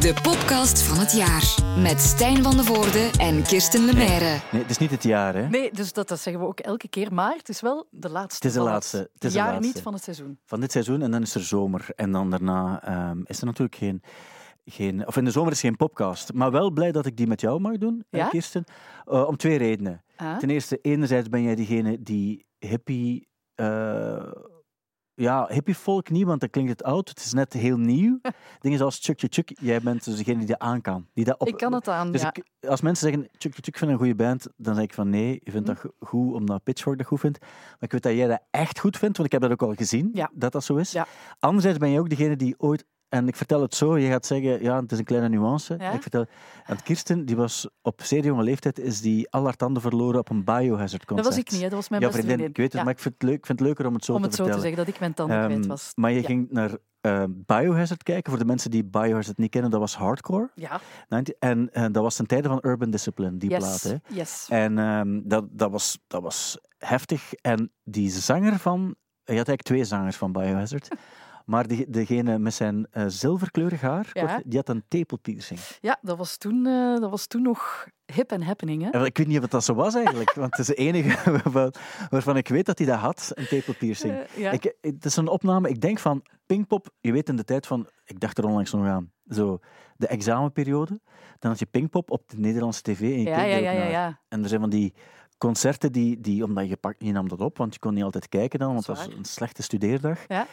De podcast van het jaar. Met Stijn van de Voorde en Kirsten Lemaire. Nee, het is niet het jaar, hè? Nee, dus dat, dat zeggen we ook elke keer. Maar het is wel de laatste. Het is de laatste, het is de jaar laatste. niet van het seizoen. Van dit seizoen en dan is er zomer. En dan daarna ehm, is er natuurlijk geen, geen... Of in de zomer is geen podcast. Maar wel blij dat ik die met jou mag doen, Ja? Kirsten. Eh, om twee redenen. Ah, Ten eerste, enerzijds ben jij diegene die hippie... eh, ja, hippievolk niet, want dan klinkt het oud. Het is net heel nieuw. Dingen zoals Chuk Chuk, jij bent dus degene die dat aan kan. Die dat op, ik kan het aan. Dus ja. ik, als mensen zeggen, Chuk Chuk Chuk vind een goede band, dan zeg ik van nee, je vindt dat Mhm. go- goed omdat Pitchfork dat goed vindt. Maar ik weet dat jij dat echt goed vindt, want ik heb dat ook al gezien, Ja. dat dat zo is. Ja. Anderzijds ben je ook degene die ooit, en ik vertel het zo, je gaat zeggen, ja, het is een kleine nuance. Ja? Ik vertel, want Kirsten, die was op zeer jonge leeftijd, is die al haar tanden verloren op een biohazard concert. Dat was ik niet, dat was mijn beste vriendin, ik weet het, Ja, maar ik vind het, leuk, ik vind het leuker om het zo om te het zo te vertellen. zeggen, dat ik mijn tanden kwijt Ehm, was. maar je Ja. ging naar eh, Biohazard kijken. Voor de mensen die Biohazard niet kennen, dat was hardcore. Ja, 90 En eh, dat was ten tijde van Urban Discipline, die yes. plaat. Hè. yes. En ehm, dat, dat, was, dat was heftig. En die zanger van... Je had eigenlijk twee zangers van Biohazard. Maar die, degene met zijn eh, zilverkleurig haar, Ja. kort, die had een tepelpiercing. Ja, dat was, toen, eh, dat was toen nog hip en happening. Hè? Ik weet niet of dat zo was eigenlijk, want het is de enige waarvan, ik weet dat hij dat had, een tepelpiercing. Eh, ja. Ik, het is een opname, ik denk van Pinkpop, je weet in de tijd van, ik dacht er onlangs nog aan, zo de examenperiode, dan had je Pinkpop op de Nederlandse tv en je ja, keek ja, ja, naar. En er zijn van die concerten die, die omdat je, pak, je nam dat op, want je kon niet altijd kijken dan, want Dat is was een slechte studeerdag. Ja.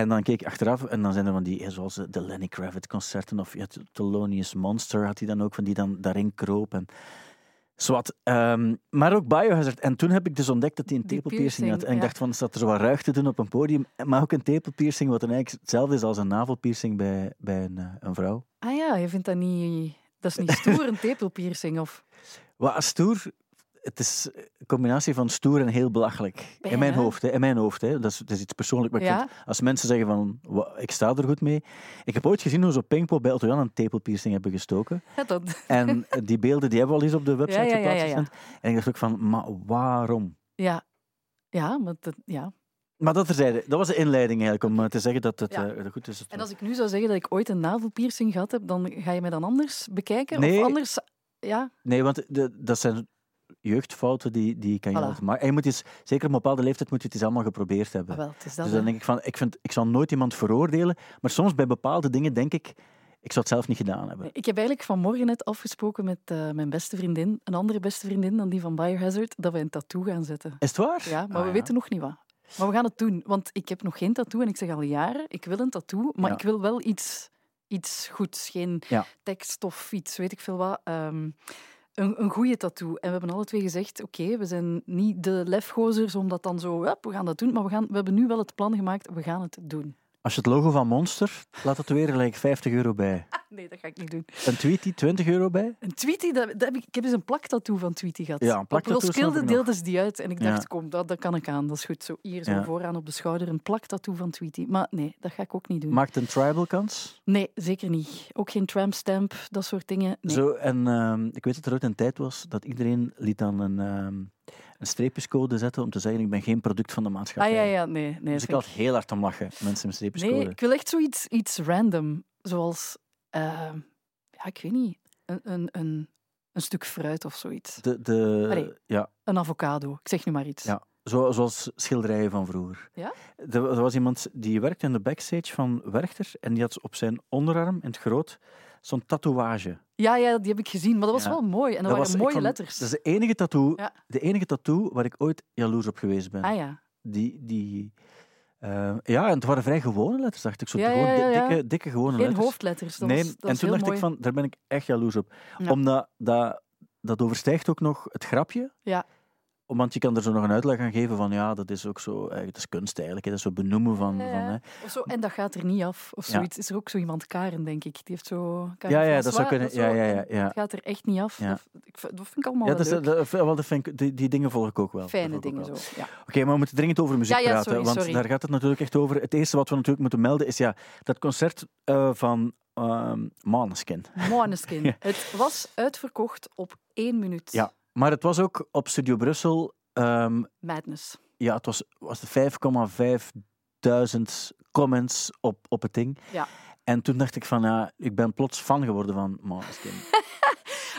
En dan keek ik achteraf en dan zijn er van die, eh, zoals de Lenny Kravitz concerten of ja, Thelonious Monster had hij dan ook, van die dan daarin kroop. En, Zwat. Ehm, maar ook Biohazard. En toen heb ik dus ontdekt dat hij een tepelpiercing had. En ik ja. dacht van, staat er zo wat ruig te doen op een podium. Maar ook een tepelpiercing, wat dan eigenlijk hetzelfde is als een navelpiercing bij, bij een, eh, een vrouw. Ah ja, je vindt dat niet... Dat is niet stoer, een tepelpiercing. Of... Wat stoer, het is een combinatie van stoer en heel belachelijk. In mijn hoofd, hè. In mijn hoofd, hè. Dat, is, dat is iets persoonlijks. Maar ik Ja? vind, als mensen zeggen van, "Wa- ik sta er goed mee. Ik heb ooit gezien hoe ze op Pinkpop bij Elton een tepelpiercing hebben gestoken. Ja, dat... En die beelden die hebben we al eens op de website Ja, geplaatst. En ik dacht ook van, maar waarom? ja. ja, maar dat, ja. Maar dat terzijde, dat was de inleiding eigenlijk, om eh, te zeggen dat het Ja. eh, goed is. En als ik nu zou zeggen dat ik ooit een navelpiercing gehad heb, dan ga je mij dan anders bekijken? Nee. Of anders... Ja, Nee, want de, dat zijn jeugdfouten die, die kan je Voilà. altijd maken. En je moet eens, zeker op een bepaalde leeftijd moet je het eens allemaal geprobeerd hebben. ah, wel, het is dat. dus dan hè. denk ik van, ik, vind, ik zal nooit iemand veroordelen, maar soms bij bepaalde dingen denk ik, ik zou het zelf niet gedaan hebben. Ik heb eigenlijk vanmorgen net afgesproken met eh, mijn beste vriendin, een andere beste vriendin dan die van Biohazard, dat we een tattoo gaan zetten. Is het waar? Ja, maar Ah, we ja. weten nog niet wat. Maar we gaan het doen, want ik heb nog geen tattoo en ik zeg al jaren, ik wil een tattoo, maar Ja. ik wil wel iets, iets goeds. Geen Ja. tekst of iets, weet ik veel wat. Ehm, een, een goede tattoo. En we hebben alle twee gezegd, oké, we zijn niet de lefgozers om dat dan zo, we gaan dat doen, maar we, gaan, we hebben nu wel het plan gemaakt, we gaan het doen. Als je het logo van Monster, laat het weer gelijk 50 euro bij. Nee, dat ga ik niet doen. Een Tweety, 20 euro bij. Een Tweety, dat, dat heb ik, ik heb eens een plaktattoo van Tweety gehad. Ja, een plaktattoo Roskilde deelden ze die uit en ik dacht, Ja. kom, dat, dat kan ik aan, dat is goed. Zo hier, zo Ja. vooraan op de schouder, een plaktattoo van Tweety. Maar nee, dat ga ik ook niet doen. Maakt een tribal kans. Nee, zeker niet. Ook geen tramp stamp, dat soort dingen. Nee. Zo, en ehm, ik weet dat er ooit een tijd was dat iedereen liet dan een, ehm, een streepjescode zetten om te zeggen ik ben geen product van de Ah maatschappij. ja, ja, nee. nee, dus ik had heel hard om lachen, mensen met streepjescode. Nee, ik wil echt zoiets iets random. Zoals, eh, ja, ik weet niet, een, een, een, een stuk fruit of zoiets. De, de, Allee. ja, Een avocado, ik zeg nu maar iets. Ja. zo, zoals schilderijen van vroeger. Ja? Er, er was iemand die werkte in de backstage van Werchter en die had op zijn onderarm in het groot zo'n tatoeage. Ja, ja, die heb ik gezien, maar dat was Ja. wel mooi. En dat, waren mooie vond- letters. Dat is de enige tattoo, Ja. de enige tattoo waar ik ooit jaloers op geweest ben. Ah ja. Die, die, eh, ja, en het waren vrij gewone letters, dacht ik. Zo Ja, gewoon dikke, dikke gewone Geen letters. hoofdletters. Dat nee, was, dat en toen dacht mooi. ik van, daar ben ik echt jaloers op. Omdat dat, dat overstijgt ook nog het grapje. Ja. Want je kan er zo nog een uitleg aan geven van, ja, dat is ook zo, eh, dat is kunst eigenlijk. hè. Dat is zo benoemen van, Ja, van ja. hè. Of zo, en dat gaat er niet af. Of Ja. zoiets. Is er ook zo iemand, Karen, denk ik. Die heeft zo... Karen Ja, ja, dat zou kunnen. zo, Ja, ja, ja, ja. Het gaat er echt niet af. Ja. Dat, dat vind ik allemaal Ja, wel is, leuk. dat, wel, dat vind ik, die, die dingen volg ik ook wel. Fijne dingen zo. Oké, maar we moeten dringend over muziek Ja, ja, praten, sorry, want sorry. daar gaat het natuurlijk echt over. Het eerste wat we natuurlijk moeten melden is ja, dat concert eh, van ehm Måneskin. Måneskin. Ja. Het was uitverkocht op één minuut. Ja. Maar het was ook op Studio Brussel, ehm, Madness. ja, het was, was de 5,5 duizend comments op, op het ding. Ja. En toen dacht ik van, ja, ik ben plots fan geworden van Måneskin.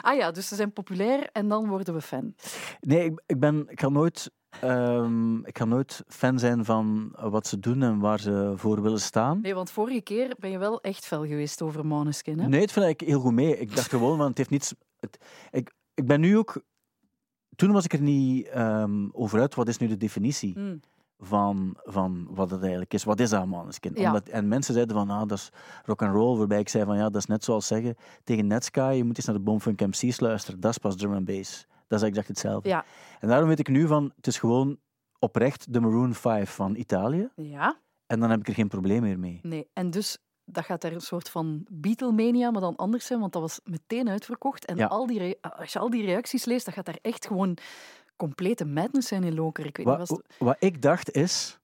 Ah ja, dus ze zijn populair en dan worden we fan. Nee, ik, ik, ben, ik, ga nooit, ehm, ik ga nooit fan zijn van wat ze doen en waar ze voor willen staan. Nee, want vorige keer ben je wel echt fel geweest over Måneskin, hè? Nee, het vind ik heel goed mee. Ik dacht gewoon, want het heeft niets... Het, ik, ik ben nu ook... Toen was ik er niet ehm, over uit, wat is nu de definitie Mm. van, van wat het eigenlijk is. Wat is dat? Ja. Omdat, en mensen zeiden van, ah, dat is rock and roll, waarbij ik zei van, ja, dat is net zoals zeggen tegen Netsky, je moet eens naar de Boomfunk MC's luisteren, dat is pas drum and bass. Dat is exact hetzelfde. Ja. En daarom weet ik nu van, het is gewoon oprecht de Maroon 5 van Italië, Ja, en dan heb ik er geen probleem meer mee. nee. En dus, dat gaat er een soort van Beatlemania, maar dan anders zijn, want dat was meteen uitverkocht. En Ja. al die als je al die reacties leest, dan gaat daar echt gewoon complete madness zijn in Loker. Ik weet niet, was Wat, het- wat ik dacht is,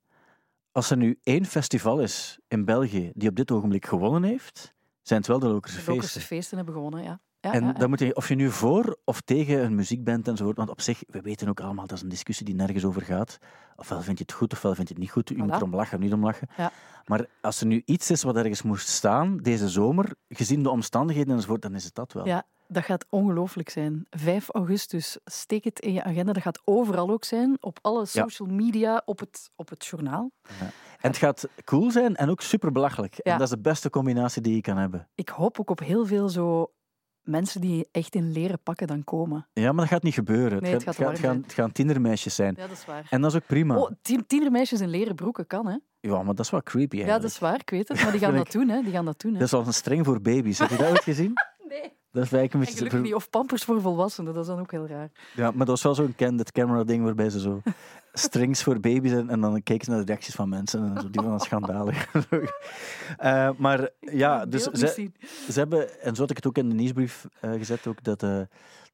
als er nu één festival is in België die op dit ogenblik gewonnen heeft, zijn het wel de Lokerse de feesten. Lokerse feesten hebben gewonnen, ja. Ja, En ja, ja. dan moet je, of je nu voor of tegen een muziekband enzovoort, want op zich, we weten ook allemaal, dat is een discussie die nergens over gaat. Ofwel vind je het goed, ofwel vind je het niet goed. Je moet Voilà. erom lachen, niet om lachen. Ja. Maar als er nu iets is wat ergens moest staan deze zomer, gezien de omstandigheden enzovoort, dan is het dat wel. Ja, dat gaat ongelooflijk zijn. 5 augustus, steek het in je agenda. Dat gaat overal ook zijn, op alle social media, op het, op het journaal. En het gaat cool zijn en ook super belachelijk. En dat is de beste combinatie die je kan hebben. Ik hoop ook op heel veel zo mensen die echt in leren pakken dan komen. Ja, maar dat gaat niet gebeuren. Nee, het gaat het, het gaan, zijn. het gaan tienermeisjes zijn. Ja, dat is waar. En dat is ook prima. Oh, tien, tienermeisjes in leren broeken kan, hè? Ja, maar dat is wel creepy Ja, eigenlijk. dat is waar, ik weet het. Maar die gaan dat doen, hè? Die gaan dat doen, hè? Dat is al een streng voor baby's. Heb je dat ooit gezien? Nee. Dat is eigenlijk een En niet. Of pampers voor volwassenen, dat is dan ook heel raar. Ja, maar dat was wel zo'n candid camera ding waarbij ze zo strings voor baby's en, en dan keken ze naar de reacties van mensen en zo, die van dat schandalig. Eh, maar ja, dus ze, ze hebben, en zo had ik het ook in de nieuwsbrief eh, gezet, ook, dat, eh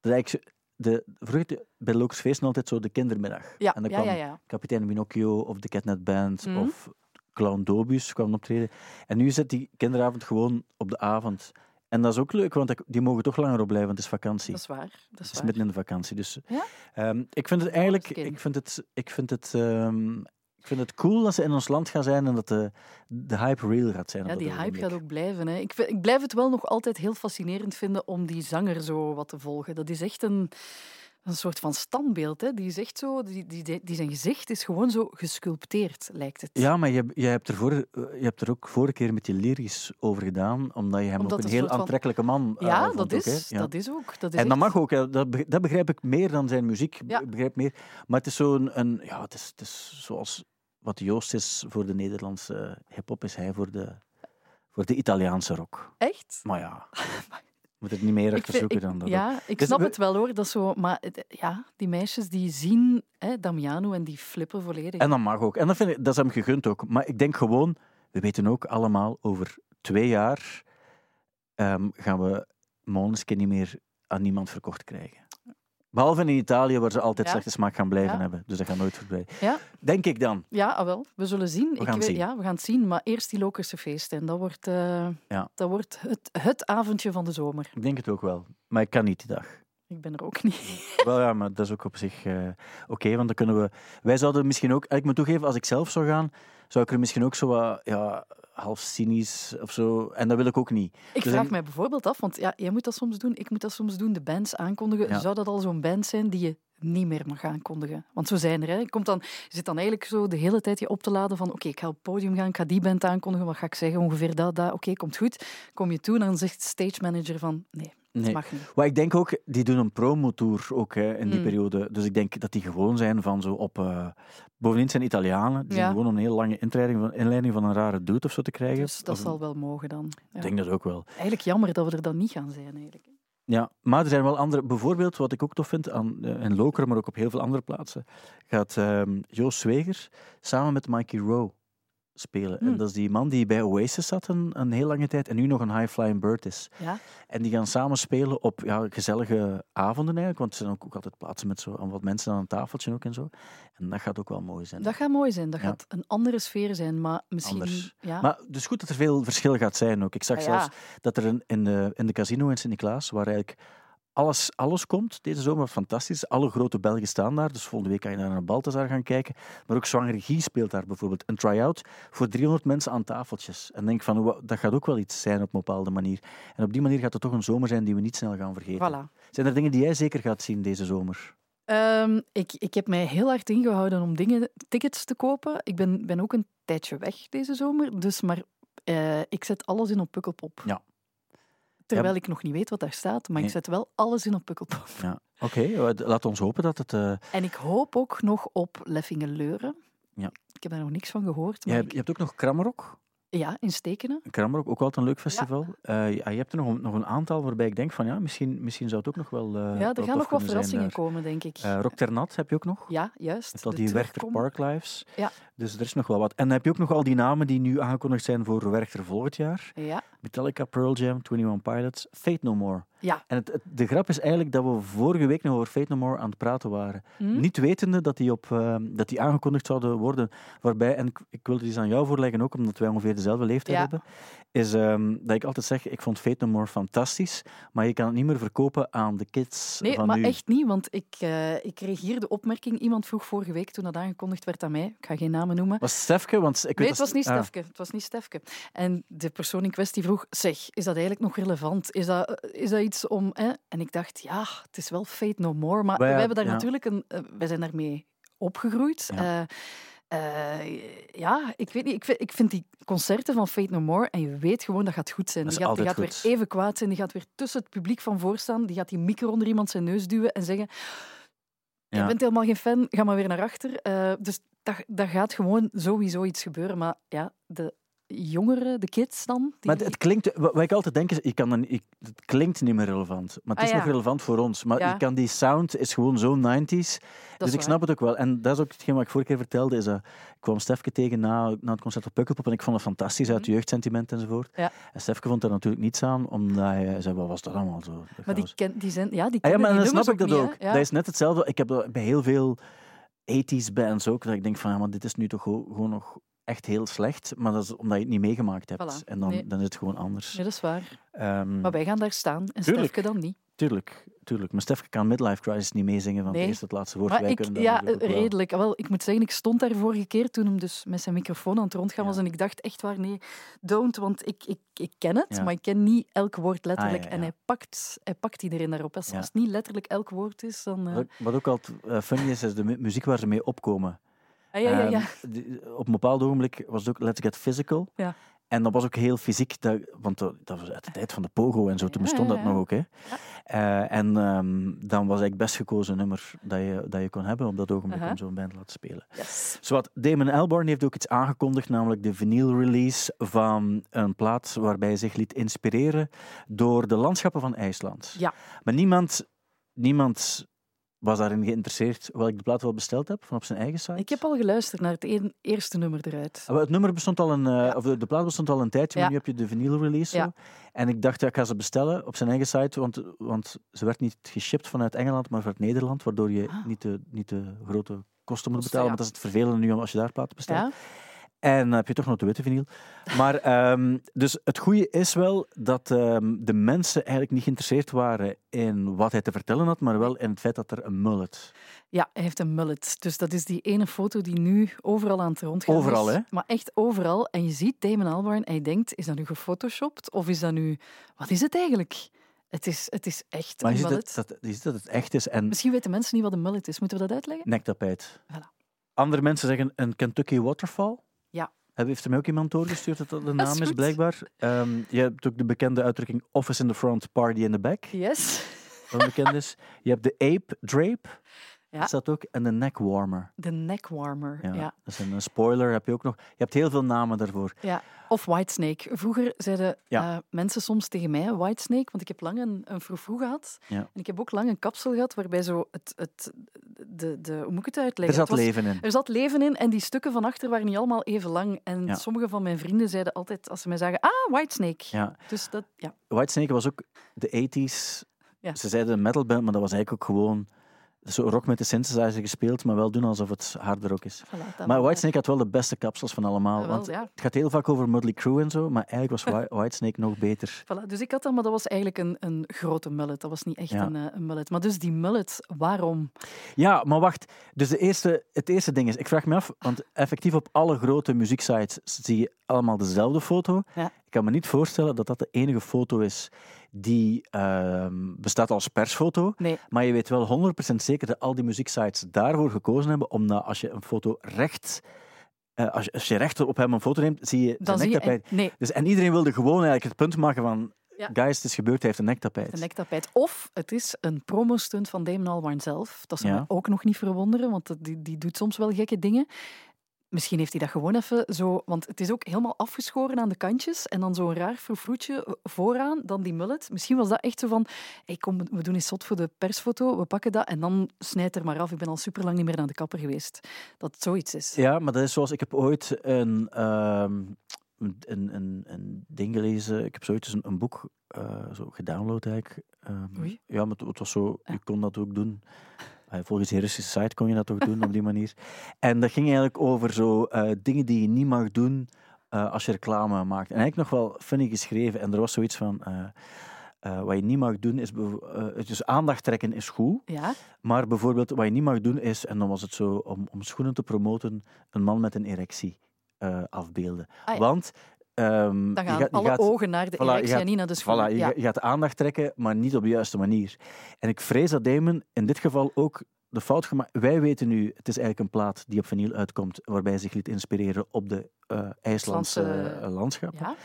dat de, vroeger bij Locus Feesten altijd zo de kindermiddag. Ja, en dan ja, kwam ja, ja. kapitein Pinocchio of de Catnet Band Mhm. of Clown Dobus kwam optreden. En nu zit die kinderavond gewoon op de avond. En dat is ook leuk, want die mogen toch langer opblijven, want het is vakantie. Dat is waar. Dat is Het is waar. midden in de vakantie. Dus Ja? ehm, ik vind het eigenlijk ik vind het, ik vind het, ehm, ik vind het cool dat ze in ons land gaan zijn en dat de, de hype real gaat zijn. op Ja, die hype ogenblik. gaat ook blijven. Hè. Ik, vind- ik blijf het wel nog altijd heel fascinerend vinden om die zanger zo wat te volgen. Dat is echt een, een soort van standbeeld. Hè. Die is echt zo, die, die, die zijn gezicht is gewoon zo gesculpteerd, lijkt het. Ja, maar je, je, hebt er voor, je hebt er ook vorige keer met je lyrisch over gedaan, omdat je hem Omdat ook een heel van- aantrekkelijke man eh, Ja, dat, ook, hè. is, Ja. dat is ook. Dat is En dat echt- mag ook. Dat, dat begrijp ik meer dan zijn muziek. Ja. Begrijp meer. Maar het is zo'n, een, ja, het is, het is zoals wat Joost is voor de Nederlandse hip-hop, is hij voor de, voor de Italiaanse rock. Echt? Maar ja, moet er niet meer achter zoeken dan dat. Ja, ik Dus snap we- het wel hoor. Dat zo, maar het- ja, die meisjes die zien hè, Damiano en die flippen volledig. En dat mag ook. En dat, vind ik, dat is hem gegund ook. Maar ik denk gewoon, we weten ook allemaal, over twee jaar ehm, gaan we Måneskin niet meer aan niemand verkocht krijgen. Behalve in Italië, waar ze altijd Ja. slechte smaak gaan blijven Ja. hebben. Dus dat gaat nooit voorbij. Ja. Denk ik dan. Ja, ah, wel. We zullen zien. We gaan het weet- zien. Ja, we gaan het zien. Maar eerst die Lokerse feesten. En dat wordt, eh, dat wordt het, het avondje van de zomer. Ik denk het ook wel. Maar ik kan niet die dag. Ik ben er ook niet. Wel ja, maar dat is ook op zich eh, oké, want dan kunnen we... Wij zouden misschien ook... Ik moet toegeven, als ik zelf zou gaan, zou ik er misschien ook zo wat, ja, half cynisch of zo... En dat wil ik ook niet. Ik Dus vraag ik- mij bijvoorbeeld af, want ja, jij moet dat soms doen, ik moet dat soms doen, de bands aankondigen. Ja. Zou dat al zo'n band zijn die je niet meer mag aankondigen? Want zo zijn er. Hè. Je, komt dan, je zit dan eigenlijk zo de hele tijd je op te laden van oké, ik ga op het podium gaan, ik ga die band aankondigen, wat ga ik zeggen? Ongeveer dat, dat. Oké, komt goed. Kom je toe en dan zegt stage manager van nee, Nee. mag niet. Maar ik denk ook, die doen een promotour ook hè, in die Mm. periode. Dus ik denk dat die gewoon zijn van zo op... eh, bovendien zijn Italianen. Die Ja. zijn gewoon een heel lange inleiding van, inleiding van een rare dude of zo te krijgen. Dus dat Of- zal wel mogen dan. Ja. Ik denk dat ook wel. Eigenlijk jammer dat we er dan niet gaan zijn eigenlijk. Ja, maar er zijn wel andere... Bijvoorbeeld, wat ik ook tof vind aan, eh, in Lokeren, maar ook op heel veel andere plaatsen, gaat ehm, Joost Zwegers samen met Mikey Rowe spelen. En Hmm. dat is die man die bij Oasis zat een, een heel lange tijd en nu nog een high-flying bird is. Ja? En die gaan samen spelen op ja, gezellige avonden eigenlijk, want er zijn ook, ook altijd plaatsen met zo, wat mensen aan een tafeltje ook en zo. En dat gaat ook wel mooi zijn. Dat gaat mooi zijn. Dat Ja. gaat een andere sfeer zijn, maar misschien... Anders. Ja. Maar dus goed dat er veel verschil gaat zijn ook. Ik zag Ah, zelfs dat er een, in, de, in de casino in Sint-Niklaas, waar eigenlijk alles, alles komt deze zomer, fantastisch. Alle grote Belgen staan daar, dus volgende week kan je naar een Balthazar gaan kijken. Maar ook Zwanger Guy speelt daar bijvoorbeeld. Een try-out voor 300 mensen aan tafeltjes. En denk van, dat gaat ook wel iets zijn op een bepaalde manier. En op die manier gaat het toch een zomer zijn die we niet snel gaan vergeten. Voilà. Zijn er dingen die jij zeker gaat zien deze zomer? Ehm, ik, ik heb mij heel hard ingehouden om dingen, tickets te kopen. Ik ben, ben ook een tijdje weg deze zomer, dus maar eh, ik zet alles in op Pukkelpop. Ja. Terwijl ik nog niet weet wat daar staat, maar Nee. ik zet wel alles in op Pukkelpop. Ja. Oké, eh, laat ons hopen dat het... eh, En ik hoop ook nog op Leffingen-Leuren. Ja. Ik heb daar nog niks van gehoord. je, Maar hebt, je hebt ook nog Krammerok. Ja, in Stekenen. Ook altijd een leuk festival. Eh, ja, je hebt er nog een, nog een aantal waarbij ik denk van ja, misschien, misschien zou het ook nog wel. eh, ja, wel er gaan nog wat zijn verrassingen daar. komen, denk ik. Eh, Rock ter Nat heb je ook nog. ja, juist. De die Werchter terugkom. Park Lives. Ja. Dus er is nog wel wat. En dan heb je ook nog al die namen die nu aangekondigd zijn voor Werchter volgend jaar. Ja, Metallica, Pearl Jam, 21 Pilots, Fate No More. Ja. En het, het- de grap is eigenlijk dat we vorige week nog over Fate No More aan het praten waren. Hm? Niet wetende dat die, op, eh, dat die aangekondigd zouden worden. Waarbij, en ik, ik wil het eens aan jou voorleggen ook, omdat wij ongeveer dezelfde leeftijd Ja. hebben. Is ehm, dat ik altijd zeg, ik vond Fate No More fantastisch. Maar je kan het niet meer verkopen aan de kids Nee, van maar nu. echt niet, want ik, eh, ik kreeg hier de opmerking. Iemand vroeg vorige week toen dat aangekondigd werd aan mij. Ik ga geen namen noemen. Was het Stefke? Want ik Nee, het was niet ah, Stefke. Het was niet Stefke. En de persoon in kwestie vroeg, zeg, is dat eigenlijk nog relevant? Is dat, is dat iets om... Hè? En ik dacht, ja, het is wel Fate No More. Maar Wij- wij, hebben daar ja. natuurlijk een... wij zijn daarmee opgegroeid. Ja. Eh, eh, ja, ik weet niet. Ik vind, ik vind die concerten van Fate No More, en je weet gewoon dat gaat goed zijn. Die gaat, die gaat weer even kwaad zijn. Die gaat weer tussen het publiek van voorstaan. Die gaat die micro onder iemand zijn neus duwen en zeggen... Je bent helemaal geen fan, ga maar weer naar achter. Dus dat, dat gaat gewoon sowieso iets gebeuren. Maar ja, de jongeren, de kids dan... Die... Maar het, klinkt, wat ik altijd denk is, je kan dan, ik, het klinkt niet meer relevant. Maar het Ah, is nog relevant voor ons. Maar Ja. je kan die sound is gewoon zo 90s. dat dus ik waar. snap het ook wel. En dat is ook hetgeen wat ik vorige keer vertelde. Is dat, ik kwam Stefke tegen na, na het concert op Pukkelpop en ik vond het fantastisch uit Mhm. jeugdsentiment enzovoort. Ja. En Stefke vond daar natuurlijk niets aan, omdat hij zei, wat was dat allemaal zo? Dat Maar die, chaos. ken, die zijn... Ja, die Ah, ja, maar dan snap ik dat niet, ook. Dat is net hetzelfde. Ik heb dat bij heel veel 80s bands ook, dat ik denk van, ja, maar dit is nu toch gewoon nog echt heel slecht. Maar dat is omdat je het niet meegemaakt hebt. Voilà. En dan, Nee. dan is het gewoon anders. Ja, dat is waar. Ehm, Maar wij gaan daar staan en Tuurlijk. Stefke dan niet. Tuurlijk, tuurlijk. Maar Stefke kan Midlife Crisis niet meezingen van Nee. het eerste tot laatste woord. Maar Wij ik, kunnen ja, natuurlijk ook wel. redelijk. Wel, ik moet zeggen, ik stond daar vorige keer toen hem dus met zijn microfoon aan het rondgaan Ja. was. En ik dacht echt waar, nee, don't. Want ik, ik, ik ken het, Ja. maar ik ken niet elk woord letterlijk. Ah, ja, En hij pakt, hij pakt iedereen daarop. Als, Ja. als het niet letterlijk elk woord is, dan... eh, Wat, ook altijd eh, funny is, is de mu- muziek waar ze mee opkomen. Ah, ja, ja, ja. Ehm, op een bepaald ogenblik was het ook Let's Get Physical. Ja. En dat was ook heel fysiek, dat, want dat, dat was uit de tijd van de pogo en zo, toen bestond dat nog ook. Hè. Eh, en ehm, dan was eigenlijk best gekozen nummer dat je, dat je kon hebben op dat ogenblik om zo'n band te laten spelen. Yes. Zowat, Damon Albarn heeft ook iets aangekondigd, namelijk de vinyl release van een plaat waarbij hij zich liet inspireren door de landschappen van IJsland. Ja. Maar niemand, niemand was daarin geïnteresseerd, ik de plaat wel besteld heb, van op zijn eigen site. Ik heb al geluisterd naar het eerste nummer eruit. Ah, Het nummer bestond al een, eh, Ja. of de, de plaat bestond al een tijdje, maar Ja. nu heb je de vinyl release. Ja. Zo. En ik dacht, ja, ik ga ze bestellen op zijn eigen site, want, want ze werd niet geshipped vanuit Engeland, maar vanuit Nederland, waardoor je Ah. niet, de, niet de grote kosten moet betalen. Want dat is het vervelende nu als je daar platen bestelt. En dan heb je toch nog de witte vinyl. Maar ehm, dus het goede is wel dat ehm, de mensen eigenlijk niet geïnteresseerd waren in wat hij te vertellen had, maar wel in het feit dat er een mullet. ja, hij heeft een mullet. Dus dat is die ene foto die nu overal aan het rondgaan Overal, is. hè? Maar echt overal. En je ziet Damon Albarn en je denkt, is dat nu gefotoshopt? Of is dat nu... Wat is het eigenlijk? Het is, het is echt Maar een je mullet. dat, dat, je ziet dat het echt is en Misschien weten mensen niet wat een mullet is. Moeten we dat uitleggen? nektapijt. Voilà. Andere mensen zeggen een Kentucky Waterfall. Ja. Heeft er mij ook iemand doorgestuurd dat dat de naam is, blijkbaar. Ehm, je hebt ook de bekende uitdrukking office in the front, party in the back. Yes. Wat bekend is. Je hebt de ape drape. Ja. Dat ook. En de neck warmer. De neckwarmer. Ja, Ja. Dat is een, spoiler heb je ook nog. Je hebt heel veel namen daarvoor. Ja. Of Whitesnake. Vroeger zeiden Ja. eh, mensen soms tegen mij Whitesnake, want ik heb lang een, een froufrou gehad. Ja. En ik heb ook lang een kapsel gehad waarbij zo het... het de, de, hoe moet ik het uitleggen? Er zat Het was- leven in. Er zat leven in en die stukken van achter waren niet allemaal even lang. En sommige van mijn vrienden zeiden altijd, als ze mij zagen, ah, Whitesnake. Ja. Dus dat, ja. Whitesnake was ook de 80s. Ja. Ze zeiden een metalband, maar dat was eigenlijk ook gewoon zo rock met de synthesizer gespeeld, maar wel doen alsof het harder rock is. Voilà, Maar Whitesnake had wel de beste kapsels van allemaal. Wel, want ja. het gaat heel vaak over Motley Crue en zo, maar eigenlijk was Whi- Whitesnake nog beter. Voilà, dus ik had dat, maar dat was eigenlijk een, een grote mullet. Dat was niet echt Ja. een, eh, een mullet. Maar dus die mullet, waarom? Ja, maar wacht. Dus de eerste, het eerste ding is, ik vraag me af, want effectief op alle grote muzieksites zie je allemaal dezelfde foto. Ja. Ik kan me niet voorstellen dat dat de enige foto is die ehm, bestaat als persfoto. Nee, Maar je weet wel 100% zeker dat al die muzieksites daarvoor gekozen hebben, omdat als je een foto recht, eh, als, je, als je recht op hem een foto neemt, zie je dan zijn zie je... nektapijt. Nee, Dus, en iedereen wilde gewoon eigenlijk het punt maken van, Ja. guys, het is gebeurd, hij heeft een nektapijt. een nektapijt. Of het is een promostunt van Damon Albarn zelf. Dat zou Ja. me ook nog niet verwonderen, want die, die doet soms wel gekke dingen. Misschien heeft hij dat gewoon even zo... Want het is ook helemaal afgeschoren aan de kantjes en dan zo'n raar vervroetje vooraan, dan die mullet. Misschien was dat echt zo van, hey, kom, we doen eens zot voor de persfoto, we pakken dat en dan snijdt er maar af. Ik ben al super lang niet meer naar de kapper geweest. Dat het zoiets is. Ja, maar dat is zoals ik heb ooit een, ehm, een, een, een ding gelezen. Ik heb zoiets een, een boek eh, zo gedownload eigenlijk. Ehm, ja, maar het, het was zo, je kon dat ook doen. Volgens de Russische site kon je dat ook doen op die manier. En dat ging eigenlijk over zo eh, dingen die je niet mag doen eh, als je reclame maakt. En eigenlijk nog wel funny geschreven. En er was zoiets van. eh, wat je niet mag doen is. dus aandacht trekken is goed. Ja? Maar bijvoorbeeld, wat je niet mag doen is, en dan was het zo, om, om schoenen te promoten, een man met een erectie afbeelden. Ah ja. Want ehm, Dan gaan gaat, alle gaat, ogen naar de voilà, erectie en niet naar de schoenen. je, ja. je gaat aandacht trekken, maar niet op de juiste manier. En ik vrees dat Damon in dit geval ook de fout gemaakt... Wij weten nu, het is eigenlijk een plaat die op vinyl uitkomt, waarbij hij zich liet inspireren op de eh IJslandse eh, landschap. Ja?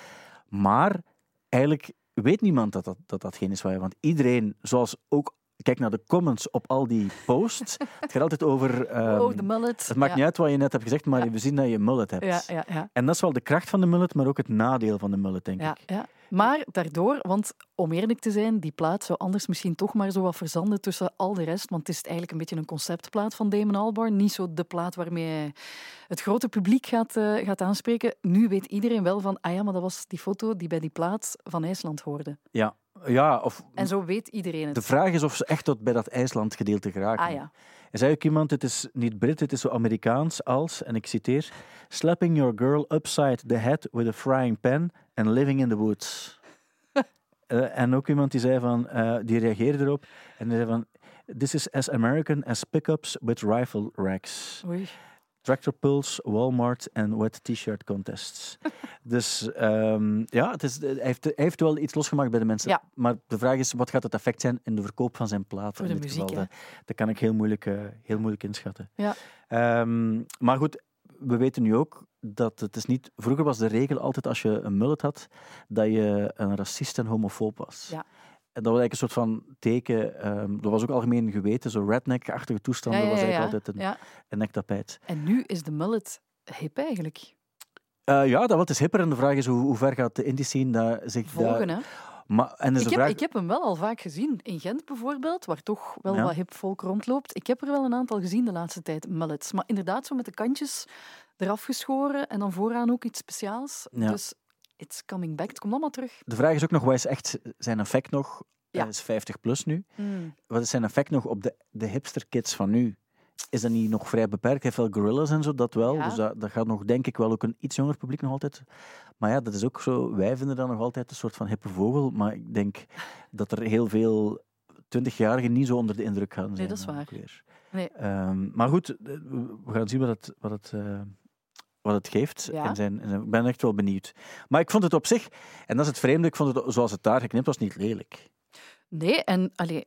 Maar eigenlijk weet niemand dat dat, dat, dat geen is waar. Want iedereen, zoals ook... Kijk naar de comments op al die posts. het gaat altijd over... ehm, oh, de mullet. het maakt ja. niet uit wat je net hebt gezegd, maar Ja. we zien dat je een mullet hebt. Ja, ja, ja. En dat is wel de kracht van de mullet, maar ook het nadeel van de mullet, denk ik. ja. Maar daardoor, want om eerlijk te zijn, die plaat zou anders misschien toch maar zo wat verzanden tussen al de rest. Want het is eigenlijk een beetje een conceptplaat van Damon Albarn. Niet zo de plaat waarmee het grote publiek gaat, eh, gaat aanspreken. Nu weet iedereen wel van, ah ja, maar dat was die foto die bij die plaat van IJsland hoorde. Ja, ja of En zo weet iedereen het. de vraag is of ze echt tot bij dat IJsland gedeelte geraken. Ah ja. Er zei ook iemand, het is niet Brit, het is zo Amerikaans als, en ik citeer, slapping your girl upside the head with a frying pan and living in the woods. Eh, en ook iemand die zei van, eh, die reageerde erop en die zei van, this is as American as pickups with rifle racks. Oei. Tractor pulls, Walmart en wet t-shirt contests. dus ehm, ja, het is, hij, heeft, hij heeft wel iets losgemaakt bij de mensen. Ja. Maar de vraag is, wat gaat het effect zijn in de verkoop van zijn? Voor in de dit muziek, geval, hè? dat, dat kan ik heel moeilijk, eh, heel moeilijk inschatten. Ja. Ehm, maar goed, we weten nu ook dat het is niet... Vroeger was de regel altijd, als je een mullet had, dat je een racist en homofoob was. Ja. En dat was eigenlijk een soort van teken... ehm, dat was ook algemeen geweten, zo redneck-achtige toestanden Ja, ja, was eigenlijk altijd een, een nektapijt. En nu is de mullet hip eigenlijk. Eh, ja, dat is hipper. En de vraag is hoe, hoe ver gaat de indie scene daar zich Volgen, daar... hè? Maar, en dus Ik de heb, vraag... ik heb hem wel al vaak gezien. In Gent bijvoorbeeld, waar toch wel wat hip volk rondloopt. Ik heb er wel een aantal gezien de laatste tijd, mullets. Maar inderdaad, zo met de kantjes eraf geschoren en dan vooraan ook iets speciaals. Dus it's coming back. Het komt allemaal terug. De vraag is ook nog, wat is echt zijn effect nog? Ja. Hij is 50 plus nu. Wat is zijn effect nog op de, de hipster kids van nu? Is dat niet nog vrij beperkt? Hij heeft wel gorillas en zo, dat wel. Ja. Dus dat, dat gaat nog, denk ik, wel ook een iets jonger publiek nog altijd. Maar ja, dat is ook zo. Wij vinden dat nog altijd een soort van hippe vogel. Maar ik denk dat er heel veel twintigjarigen niet zo onder de indruk gaan zijn. dat is waar. Nee. Ehm, maar goed, eh, we gaan zien wat het, wat het, eh, wat het geeft. Ja. In zijn, zijn- ik ben echt wel benieuwd. Maar ik vond het op zich, en dat is het vreemde, ik vond het zoals het daar geknipt was niet lelijk. Nee, en allee,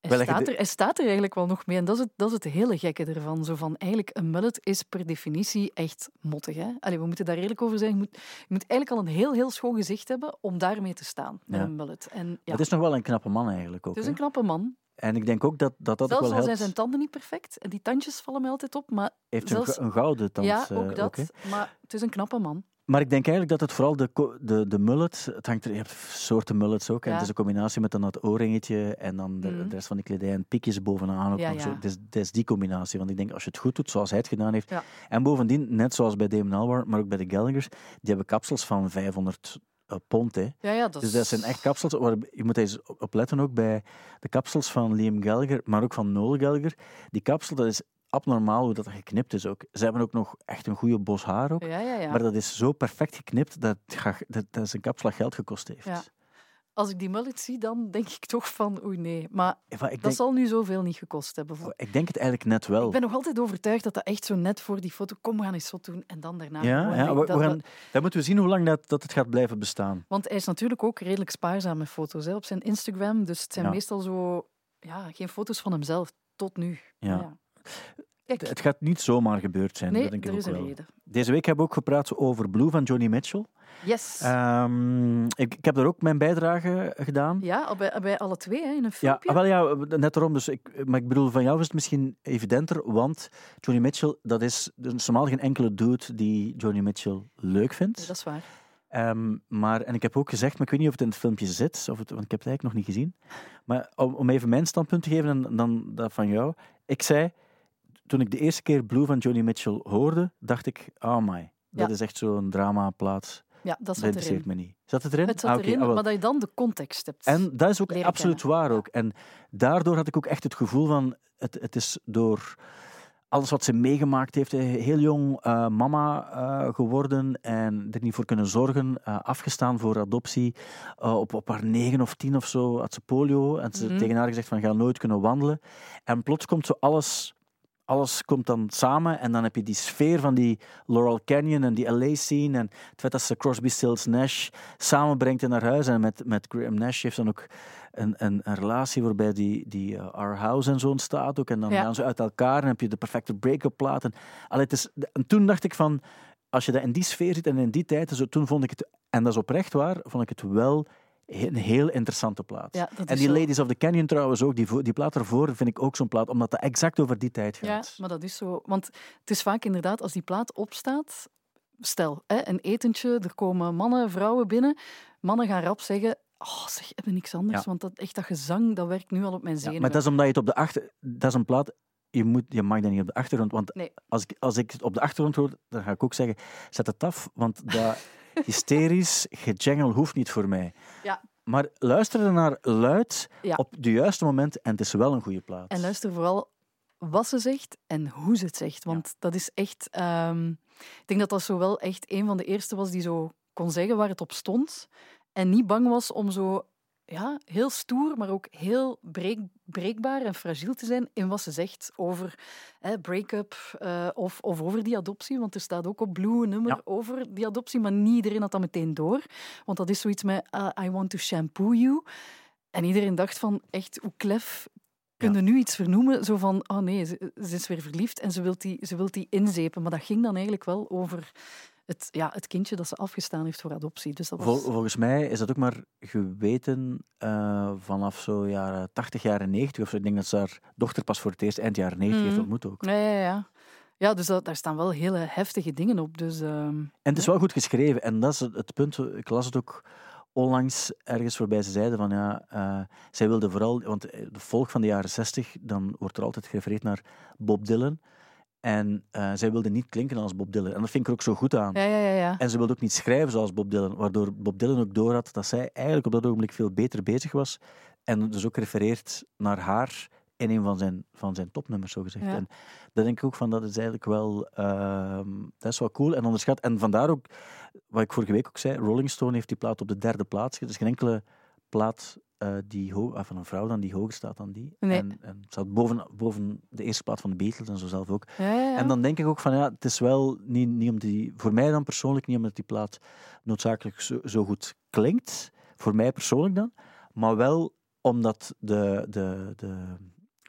hij, staat er, hij staat er eigenlijk wel nog mee. En dat is het, dat is het hele gekke ervan. Zo van, eigenlijk, een mullet is per definitie echt mottig. Hè? Allee, we moeten daar eerlijk over zijn. Je moet, je moet eigenlijk al een heel, heel schoon gezicht hebben om daarmee te staan met Ja. een mullet. En ja, Het is nog wel een knappe man eigenlijk ook. het is hè. een knappe man. En ik denk ook dat dat, dat ook Zelfs wel al zijn helpt. zijn tanden niet perfect. En die tandjes vallen mij altijd op. Maar, heeft een, zelfs- een gouden tand. ja, eh, ook dat. maar het is een knappe man. Maar ik denk eigenlijk dat het vooral de, de, de mullet, het hangt er, je hebt soorten mullets ook, en Ja. het is een combinatie met dan dat oorringetje en dan de, Mhm. de rest van die kledij en piekjes bovenaan ook Ja, zo. Het is, het is die combinatie, want ik denk als je het goed doet zoals hij het gedaan heeft, en bovendien, net zoals bij Damon Albarn, maar ook bij de Gallaghers, die hebben kapsels van 500 eh, pond. Hè. Ja, ja, dat Dus dat zijn echt kapsels. Waar, je moet eens op letten ook bij de kapsels van Liam Gallagher, maar ook van Noel Gallagher. Die kapsel, dat is abnormaal hoe dat geknipt is ook. Ze hebben ook nog echt een goede bos haar ook. Ja, ja, ja. Maar dat is zo perfect geknipt dat, dat, dat zijn kapsel dat geld gekost heeft. Als ik die mullet zie, dan denk ik toch van oei nee. Maar ik, dat denk, zal nu zoveel niet gekost hebben. voor- ik denk het eigenlijk net wel. Ik ben nog altijd overtuigd dat dat echt zo net voor die foto... Kom, we gaan eens wat doen. En dan daarna... ja, ja, denk we, dat- we dat- gaan, dan moeten we zien hoe lang dat, dat het gaat blijven bestaan. Want hij is natuurlijk ook redelijk spaarzaam met foto's hè, op zijn Instagram. Dus het zijn Ja. meestal zo... Ja, geen foto's van hemzelf. Tot nu. Ja. Kijk, Het gaat niet zomaar gebeurd zijn, nee, dat denk ik er is ook een wel. reden. Deze week hebben we ook gepraat over Blue van Johnny Mitchell. Yes. Ehm, ik, ik heb daar ook mijn bijdrage gedaan. ja, bij, bij alle twee hè, in een Ja, filmpje. ah, wel ja, net daarom. Dus ik, maar ik bedoel, van jou is het misschien evidenter, want Johnny Mitchell, dat is, er is normaal geen enkele dude die Johnny Mitchell leuk vindt. Dat is waar. Ehm, maar, en ik heb ook gezegd, maar ik weet niet of het in het filmpje zit, of het, want ik heb het eigenlijk nog niet gezien. Maar om, om even mijn standpunt te geven en dan dat van jou. Ik zei, toen ik de eerste keer Blue van Johnny Mitchell hoorde, dacht ik, oh my, dat Ja. is echt zo'n dramaplaat. Ja, dat zat interesseert erin. me niet. Zat het erin? Het zat Ah, oké, erin, ah, maar dat je dan de context hebt. En dat is ook absoluut kennen. waar ook. En daardoor had ik ook echt het gevoel van, het, het is door alles wat ze meegemaakt heeft, eh, heel jong eh, mama eh, geworden en er niet voor kunnen zorgen, afgestaan voor adoptie. Op, op haar negen of tien of zo had ze polio en ze Mhm. tegen haar gezegd van, ga nooit kunnen wandelen. En plots komt zo alles... Alles komt dan samen en dan heb je die sfeer van die Laurel Canyon en die LA-scene en het feit dat ze Crosby, Stills, Nash samenbrengt in haar huis. En met, met Graham Nash heeft dan ook een, een, een relatie waarbij die, die eh, Our House en zo ontstaat ook. En dan Ja. gaan ze uit elkaar en heb je de perfecte break-up plaat. En, allee, het is, en toen dacht ik van, als je dat in die sfeer zit en in die tijd, zo, toen vond ik het, en dat is oprecht waar, vond ik het wel een heel interessante plaat. Ja, En die zo. Ladies of the Canyon trouwens ook, die, die plaat ervoor vind ik ook zo'n plaat, omdat dat exact over die tijd Ja, gaat. maar dat is zo. Want het is vaak inderdaad, als die plaat opstaat... Stel, hè, een etentje, er komen mannen, vrouwen binnen. Mannen gaan rap zeggen... Oh, zeg, hebben niks anders. Ja. Want dat, echt dat gezang, dat werkt nu al op mijn Ja, zenuwen. maar dat is omdat je het op de achter... Dat is een plaat... Je, moet, je mag dat niet op de achtergrond, want Nee. als, ik, als ik het op de achtergrond hoor, dan ga ik ook zeggen, zet het af, want dat hysterisch gejangle hoeft niet voor mij. Ja. Maar luister er naar luid Ja. op de juiste moment en het is wel een goede plaat. En luister vooral wat ze zegt en hoe ze het zegt. Want dat is echt... ehm, ik denk dat dat zo wel echt een van de eerste was die zo kon zeggen waar het op stond. En niet bang was om zo ja, heel stoer, maar ook heel breek, breekbaar en fragiel te zijn in wat ze zegt over break-up eh, of, of over die adoptie. Want er staat ook op Blue een nummer Ja. over die adoptie, maar niet iedereen had dat meteen door. Want dat is zoiets met ah, I want to shampoo you. En iedereen dacht van, echt, hoe klef kun je nu iets vernoemen? Zo van, oh nee, ze, ze is weer verliefd en ze wil die, ze wilt die inzepen. Maar dat ging dan eigenlijk wel over het, ja, het kindje dat ze afgestaan heeft voor adoptie. Dus dat Vol- volgens mij is dat ook maar geweten eh, vanaf zo jaren 80, jaren 90 of zo. Ik denk dat ze haar dochter pas voor het eerst eind jaren 90 heeft Mhm. ontmoet ook. Ja, ja, ja. Ja, dus dat, daar staan wel hele heftige dingen op. Dus, ehm, En het is wel goed geschreven. En dat is het, het punt. Ik las het ook onlangs ergens voorbij. Ze zeiden van ja, eh, zij wilde vooral, want de volk van de jaren 60, dan wordt er altijd gerefereerd naar Bob Dylan. En eh, zij wilde niet klinken als Bob Dylan. En dat vind ik er ook zo goed aan. ja, ja, ja, ja. En ze wilde ook niet schrijven zoals Bob Dylan, waardoor Bob Dylan ook doorhad dat zij eigenlijk op dat ogenblik veel beter bezig was. En dus ook refereert naar haar in een van zijn, van zijn topnummers, zo gezegd. Ja. En daar denk ik ook van, dat is eigenlijk wel, ehm, dat is wel cool en onderschat. En vandaar ook, wat ik vorige week ook zei, Rolling Stone heeft die plaat op de derde plaats. Is geen enkele plaat eh, die ho- ah, van een vrouw dan die hoger staat dan die. Nee. En, en het staat boven, boven de eerste plaat van de Beatles en zo zelf ook. ja, ja, ja. En dan denk ik ook van ja, het is wel niet, niet om die, voor mij dan persoonlijk niet omdat die plaat noodzakelijk zo, zo goed klinkt, voor mij persoonlijk dan, maar wel omdat de, de, de,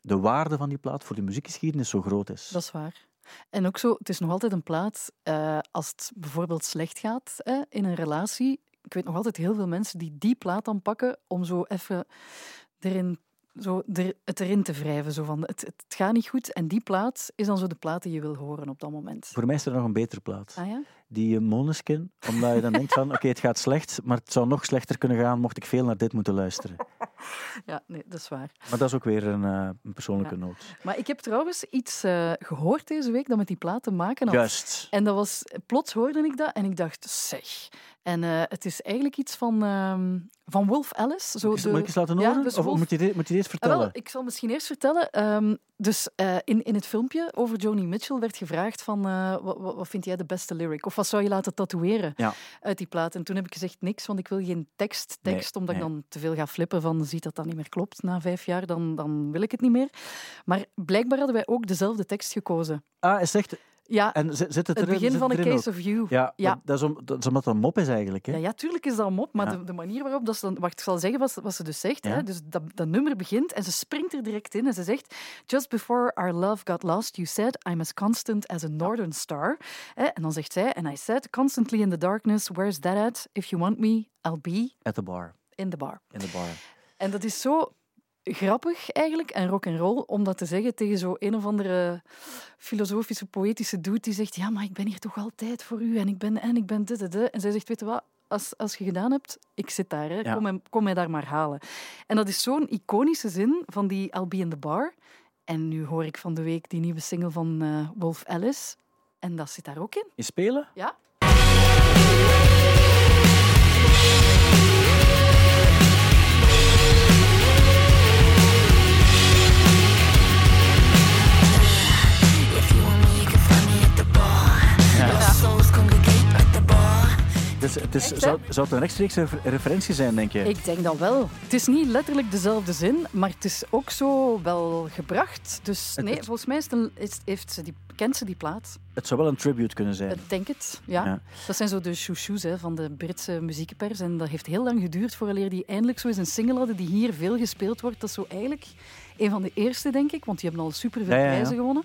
de waarde van die plaat voor de muziekgeschiedenis zo groot is. Dat is waar. En ook zo, het is nog altijd een plaat, eh, als het bijvoorbeeld slecht gaat hè, in een relatie. Ik weet nog altijd heel veel mensen die die plaat dan pakken om zo even erin, zo er, het erin te wrijven. Zo van, het, het gaat niet goed. En die plaat is dan zo de plaat die je wil horen op dat moment. Voor mij is er nog een betere plaat. Ah ja? Die uh, Måneskin, omdat je dan denkt van oké, het gaat slecht, maar het zou nog slechter kunnen gaan mocht ik veel naar dit moeten luisteren. Ja, nee, dat is waar. Maar dat is ook weer een, eh, een persoonlijke noot. Maar ik heb trouwens iets eh, gehoord deze week dat met die plaat te maken had. Juist. En dat was, plots hoorde ik dat en ik dacht, zeg, En eh, het is eigenlijk iets van, ehm, van Wolf Alice. Zo Moet ik- de- Moet ik eens laten Ja, horen? dus of Wolf- moet je, dit, moet je dit Ah, vertellen? wel, ik zal misschien eerst vertellen. Ehm, dus eh, in, in het filmpje over Joni Mitchell werd gevraagd van eh, wat, wat, wat vind jij de beste lyric? Of wat zou je laten tatoeëren Ja. uit die plaat? En toen heb ik gezegd niks, want ik wil geen tekst, tekst omdat nee. ik dan te veel ga flippen van ziet dat dat niet meer klopt na vijf jaar, dan, dan wil ik het niet meer. Maar blijkbaar hadden wij ook dezelfde tekst gekozen. Ah, is echt... Ja, En zit, het, het erin, begin zit van A het erin Case ook? of You. Ja, Ja. Dat, is om, dat is omdat dat een mop is eigenlijk. Hè? Ja, ja, tuurlijk is dat een mop, maar Ja. de, de manier waarop dat ze dan... Wacht, ik zal zeggen wat, ze- wat ze dus zegt. Ja. Hè? Dus dat, dat nummer begint en ze springt er direct in en ze zegt... Just before our love got lost, you said, I'm as constant as a northern star. Hè? En dan zegt zij, and I said, constantly in the darkness, where's that at? If you want me, I'll be At the bar. in the bar. In de bar. En dat is zo grappig eigenlijk en rock and roll om dat te zeggen tegen zo een of andere filosofische, poëtische dude die zegt ja, maar ik ben hier toch altijd voor u en ik ben en ik ben dit en dit. En zij zegt, weet je wat, als, als je gedaan hebt, ik zit daar, hè. Ja. Kom, mij, kom mij daar maar halen. En dat is zo'n iconische zin van die I'll be in the bar. En nu hoor ik van de week die nieuwe single van eh, Wolf Alice. En dat zit daar ook in. In spelen? Ja. Dus, het is, Echt, zou, zou het een rechtstreekse refer- referentie zijn, denk je? Ik denk dat wel. Het is niet letterlijk dezelfde zin, maar het is ook zo wel gebracht. Dus nee, het- volgens mij is het een- is- heeft ze die, kent ze die plaat. Het zou wel een tribute kunnen zijn. Ik denk het, ja. Ja. Dat zijn zo de chouchous hè, van de Britse muziekpers. En dat heeft heel lang geduurd vooraleer die eindelijk zo eens een single hadden die hier veel gespeeld wordt. Dat is zo eigenlijk een van de eerste, denk ik, want die hebben al superveel Ja, ja, ja. prijzen gewonnen.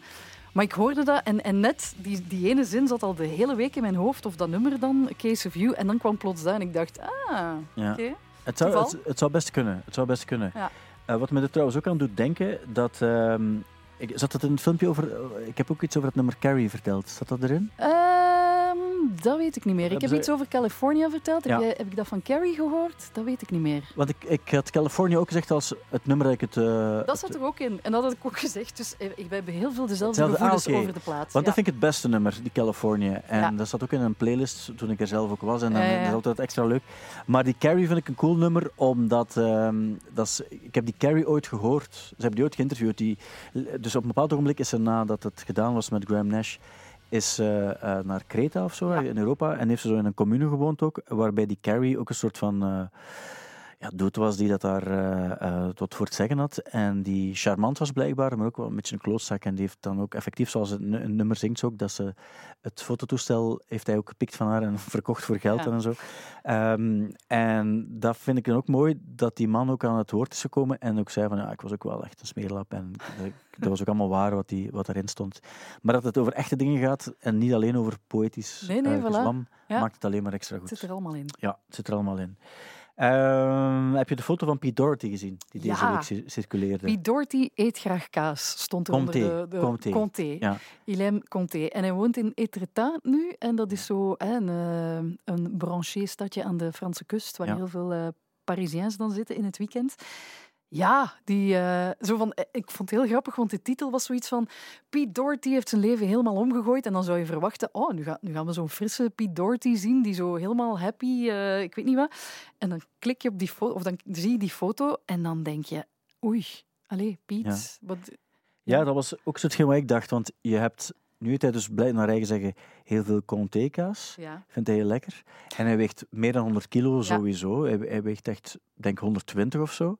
Maar ik hoorde dat en, en net, die, die ene zin zat al de hele week in mijn hoofd, of dat nummer dan, Case of You. En dan kwam plots dat en ik dacht, ah, Ja. oké. Het zou, het, het zou best kunnen. Het zou best kunnen. Ja. Eh, wat me er trouwens ook aan doet denken, dat... ehm, ik, zat het in het filmpje over... eh, Ik heb ook iets over het nummer Carrie verteld. Zat dat erin? Ehm, dat weet ik niet meer. Ik heb iets over California verteld. Heb, jij- heb ik dat van Carrie gehoord? Dat weet ik niet meer. Want ik, ik had California ook gezegd als het nummer dat ik het... eh, Dat zat er ook in. En dat had ik ook gezegd. Dus eh, ik- we hebben heel veel dezelfde ah, gevoelens over de plaats. Want ja. dat vind ik het beste nummer, die California. En Ja. dat zat ook in een playlist toen ik er zelf ook was. En dan dat is altijd extra leuk. Maar die Carrie vind ik een cool nummer, omdat... ehm, dat is, ik heb die Carrie ooit gehoord. Ze hebben die ooit geïnterviewd. Die, dus op een bepaald ogenblik is ze, nadat het gedaan was met Graham Nash, is eh, eh, naar Kreta of zo, Ja. in Europa. En heeft ze zo in een commune gewoond ook, waarbij die Carrie ook een soort van... eh ja, dude was die dat daar eh, eh, tot voor het zeggen had. En die charmant was blijkbaar, maar ook wel een beetje een klootzak. En die heeft dan ook effectief, zoals het een nummer zingt, ook, dat ze het fototoestel heeft hij ook gepikt van haar en verkocht voor geld Ja. en zo. Ehm, en dat vind ik dan ook mooi, dat die man ook aan het woord is gekomen en ook zei van, ja, ik was ook wel echt een smeerlap. En dat was ook allemaal waar wat, die, wat erin stond. Maar dat het over echte dingen gaat en niet alleen over poëtisch Nee, nee, eh, voilà. Ja. maakt het alleen maar extra Het goed. zit er allemaal in. Ja, het zit er allemaal in. Ehm, heb je de foto van Pete Doherty gezien, die deze Ja. week cir- circuleerde? Piet Doherty eet graag kaas, stond er Comté, onder de, de Comté. Comté. Ja. Comté. En hij woont in Etretat nu. En dat is zo hè, een, eh, een branché-stadje aan de Franse kust, waar Ja. heel veel Parisiëns dan zitten in het weekend. Ja, die, eh, zo van, eh, ik vond het heel grappig, want de titel was zoiets van... Pete Doherty heeft zijn leven helemaal omgegooid. En dan zou je verwachten, oh, nu, ga, nu gaan we zo'n frisse Pete Doherty zien, die zo helemaal happy, eh, ik weet niet wat. En dan klik je op die foto, of dan zie je die foto en dan denk je, oei, allee, Piet, Ja. wat... Ja, dat was ook zo hetgeen wat ik dacht. Want je hebt, nu heeft hij dus blij naar eigen zeggen, heel veel Comté-kaas. Ja. Vindt hij heel lekker. En hij weegt meer dan 100 kilo sowieso. Hij, hij weegt echt, denk 120 of zo.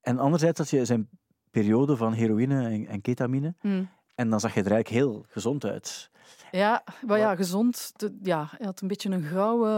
En anderzijds had je zijn periode van heroïne en, en ketamine. Hm. En dan zag je er eigenlijk heel gezond uit. Ja, maar ja, gezond. De- ja, hij had een beetje een grauwe.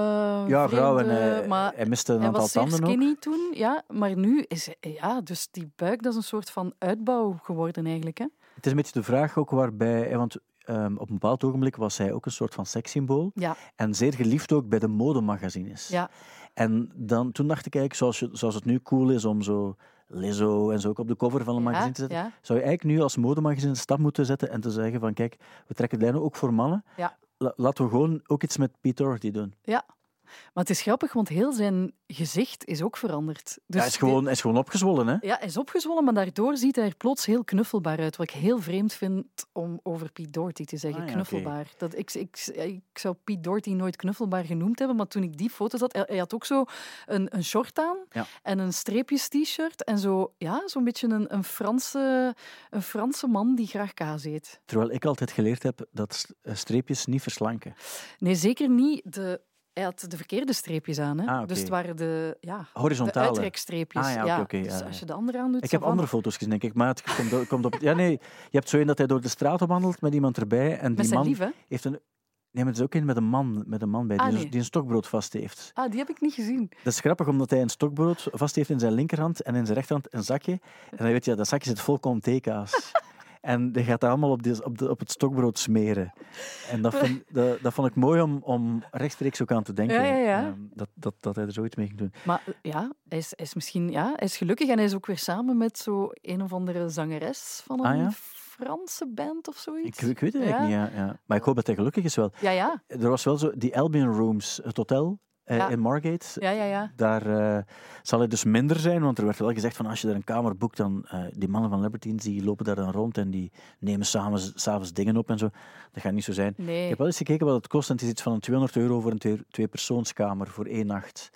Ja, vrouw en hij, maar hij miste een hij aantal was tanden ook. skinny toen, ja. Maar nu is hij- ja, dus die buik, dat is een soort van uitbouw geworden eigenlijk. Hè? Het is een beetje de vraag ook waarbij... Want ehm, op een bepaald ogenblik was hij ook een soort van sekssymbool. Ja, En zeer geliefd ook bij de modemagazines. ja, En dan, toen dacht ik eigenlijk, zoals, je, zoals het nu cool is om zo Lizzo en zo ook op de cover van een magazine te zetten, ja. zou je eigenlijk nu als modemagazine een stap moeten zetten en te zeggen van kijk, we trekken lijnen ook voor mannen. Ja. La- laten we gewoon ook iets met Pete Doherty doen. ja. Maar het is grappig, want heel zijn gezicht is ook veranderd. Dus ja, hij, is gewoon, hij is gewoon opgezwollen, hè? Ja, hij is opgezwollen, maar daardoor ziet hij er plots heel knuffelbaar uit. Wat ik heel vreemd vind om over Pete Doherty te zeggen, Ah, ja, knuffelbaar. Dat, ik, ik, ik zou Pete Doherty nooit knuffelbaar genoemd hebben, maar toen ik die foto's had, hij, hij had ook zo een, een short aan Ja. en een streepjes t-shirt en zo, ja, zo'n beetje een, een, Franse, een Franse man die graag kaas eet. Terwijl ik altijd geleerd heb dat eh, streepjes niet verslanken. Nee, zeker niet de... Hij had de verkeerde streepjes aan. Hè? Ah. Dus het waren de, ja, de Horizontale. uittrekstreepjes. Ah, ja, dus als je de andere aan doet... Ik heb andere foto's gezien, denk ik. Maar het komt, op- komt op... Ja, nee. Je hebt zo een dat hij door de straat wandelt met iemand erbij. En die man lief, heeft een... Nee, maar het is ook een met een man, met een man bij, Ah, die, nee. die een stokbrood vast heeft. Ah, die heb ik niet gezien. Dat is grappig, omdat hij een stokbrood vast heeft in zijn linkerhand en in zijn rechterhand een zakje. En dan weet je, dat zakje zit vol comté-kaas. En die gaat dat allemaal op, die, op, de, op het stokbrood smeren. En dat, vind, dat, dat vond ik mooi om, om rechtstreeks ook aan te denken. Ja, ja, ehm, dat, dat, dat hij er zoiets mee ging doen. Maar ja, hij is, hij is misschien ja, hij is gelukkig en hij is ook weer samen met zo een of andere zangeres van een Ah? Franse band of zoiets. Ik, ik weet het eigenlijk niet, ja, ja. Maar ik hoop dat hij gelukkig is wel. Ja, ja, Er was wel zo, die Albion Rooms, het hotel Ja. in Margate. ja, ja, ja. Daar eh, zal het dus minder zijn, want er werd wel gezegd van als je daar een kamer boekt, dan eh, die mannen van Libertines die lopen daar dan rond en die nemen samen s'avonds dingen op en zo. Dat gaat niet zo zijn. Ik heb wel eens gekeken wat het kost en het is iets van een 200 euro voor een twee- tweepersoonskamer voor één nacht.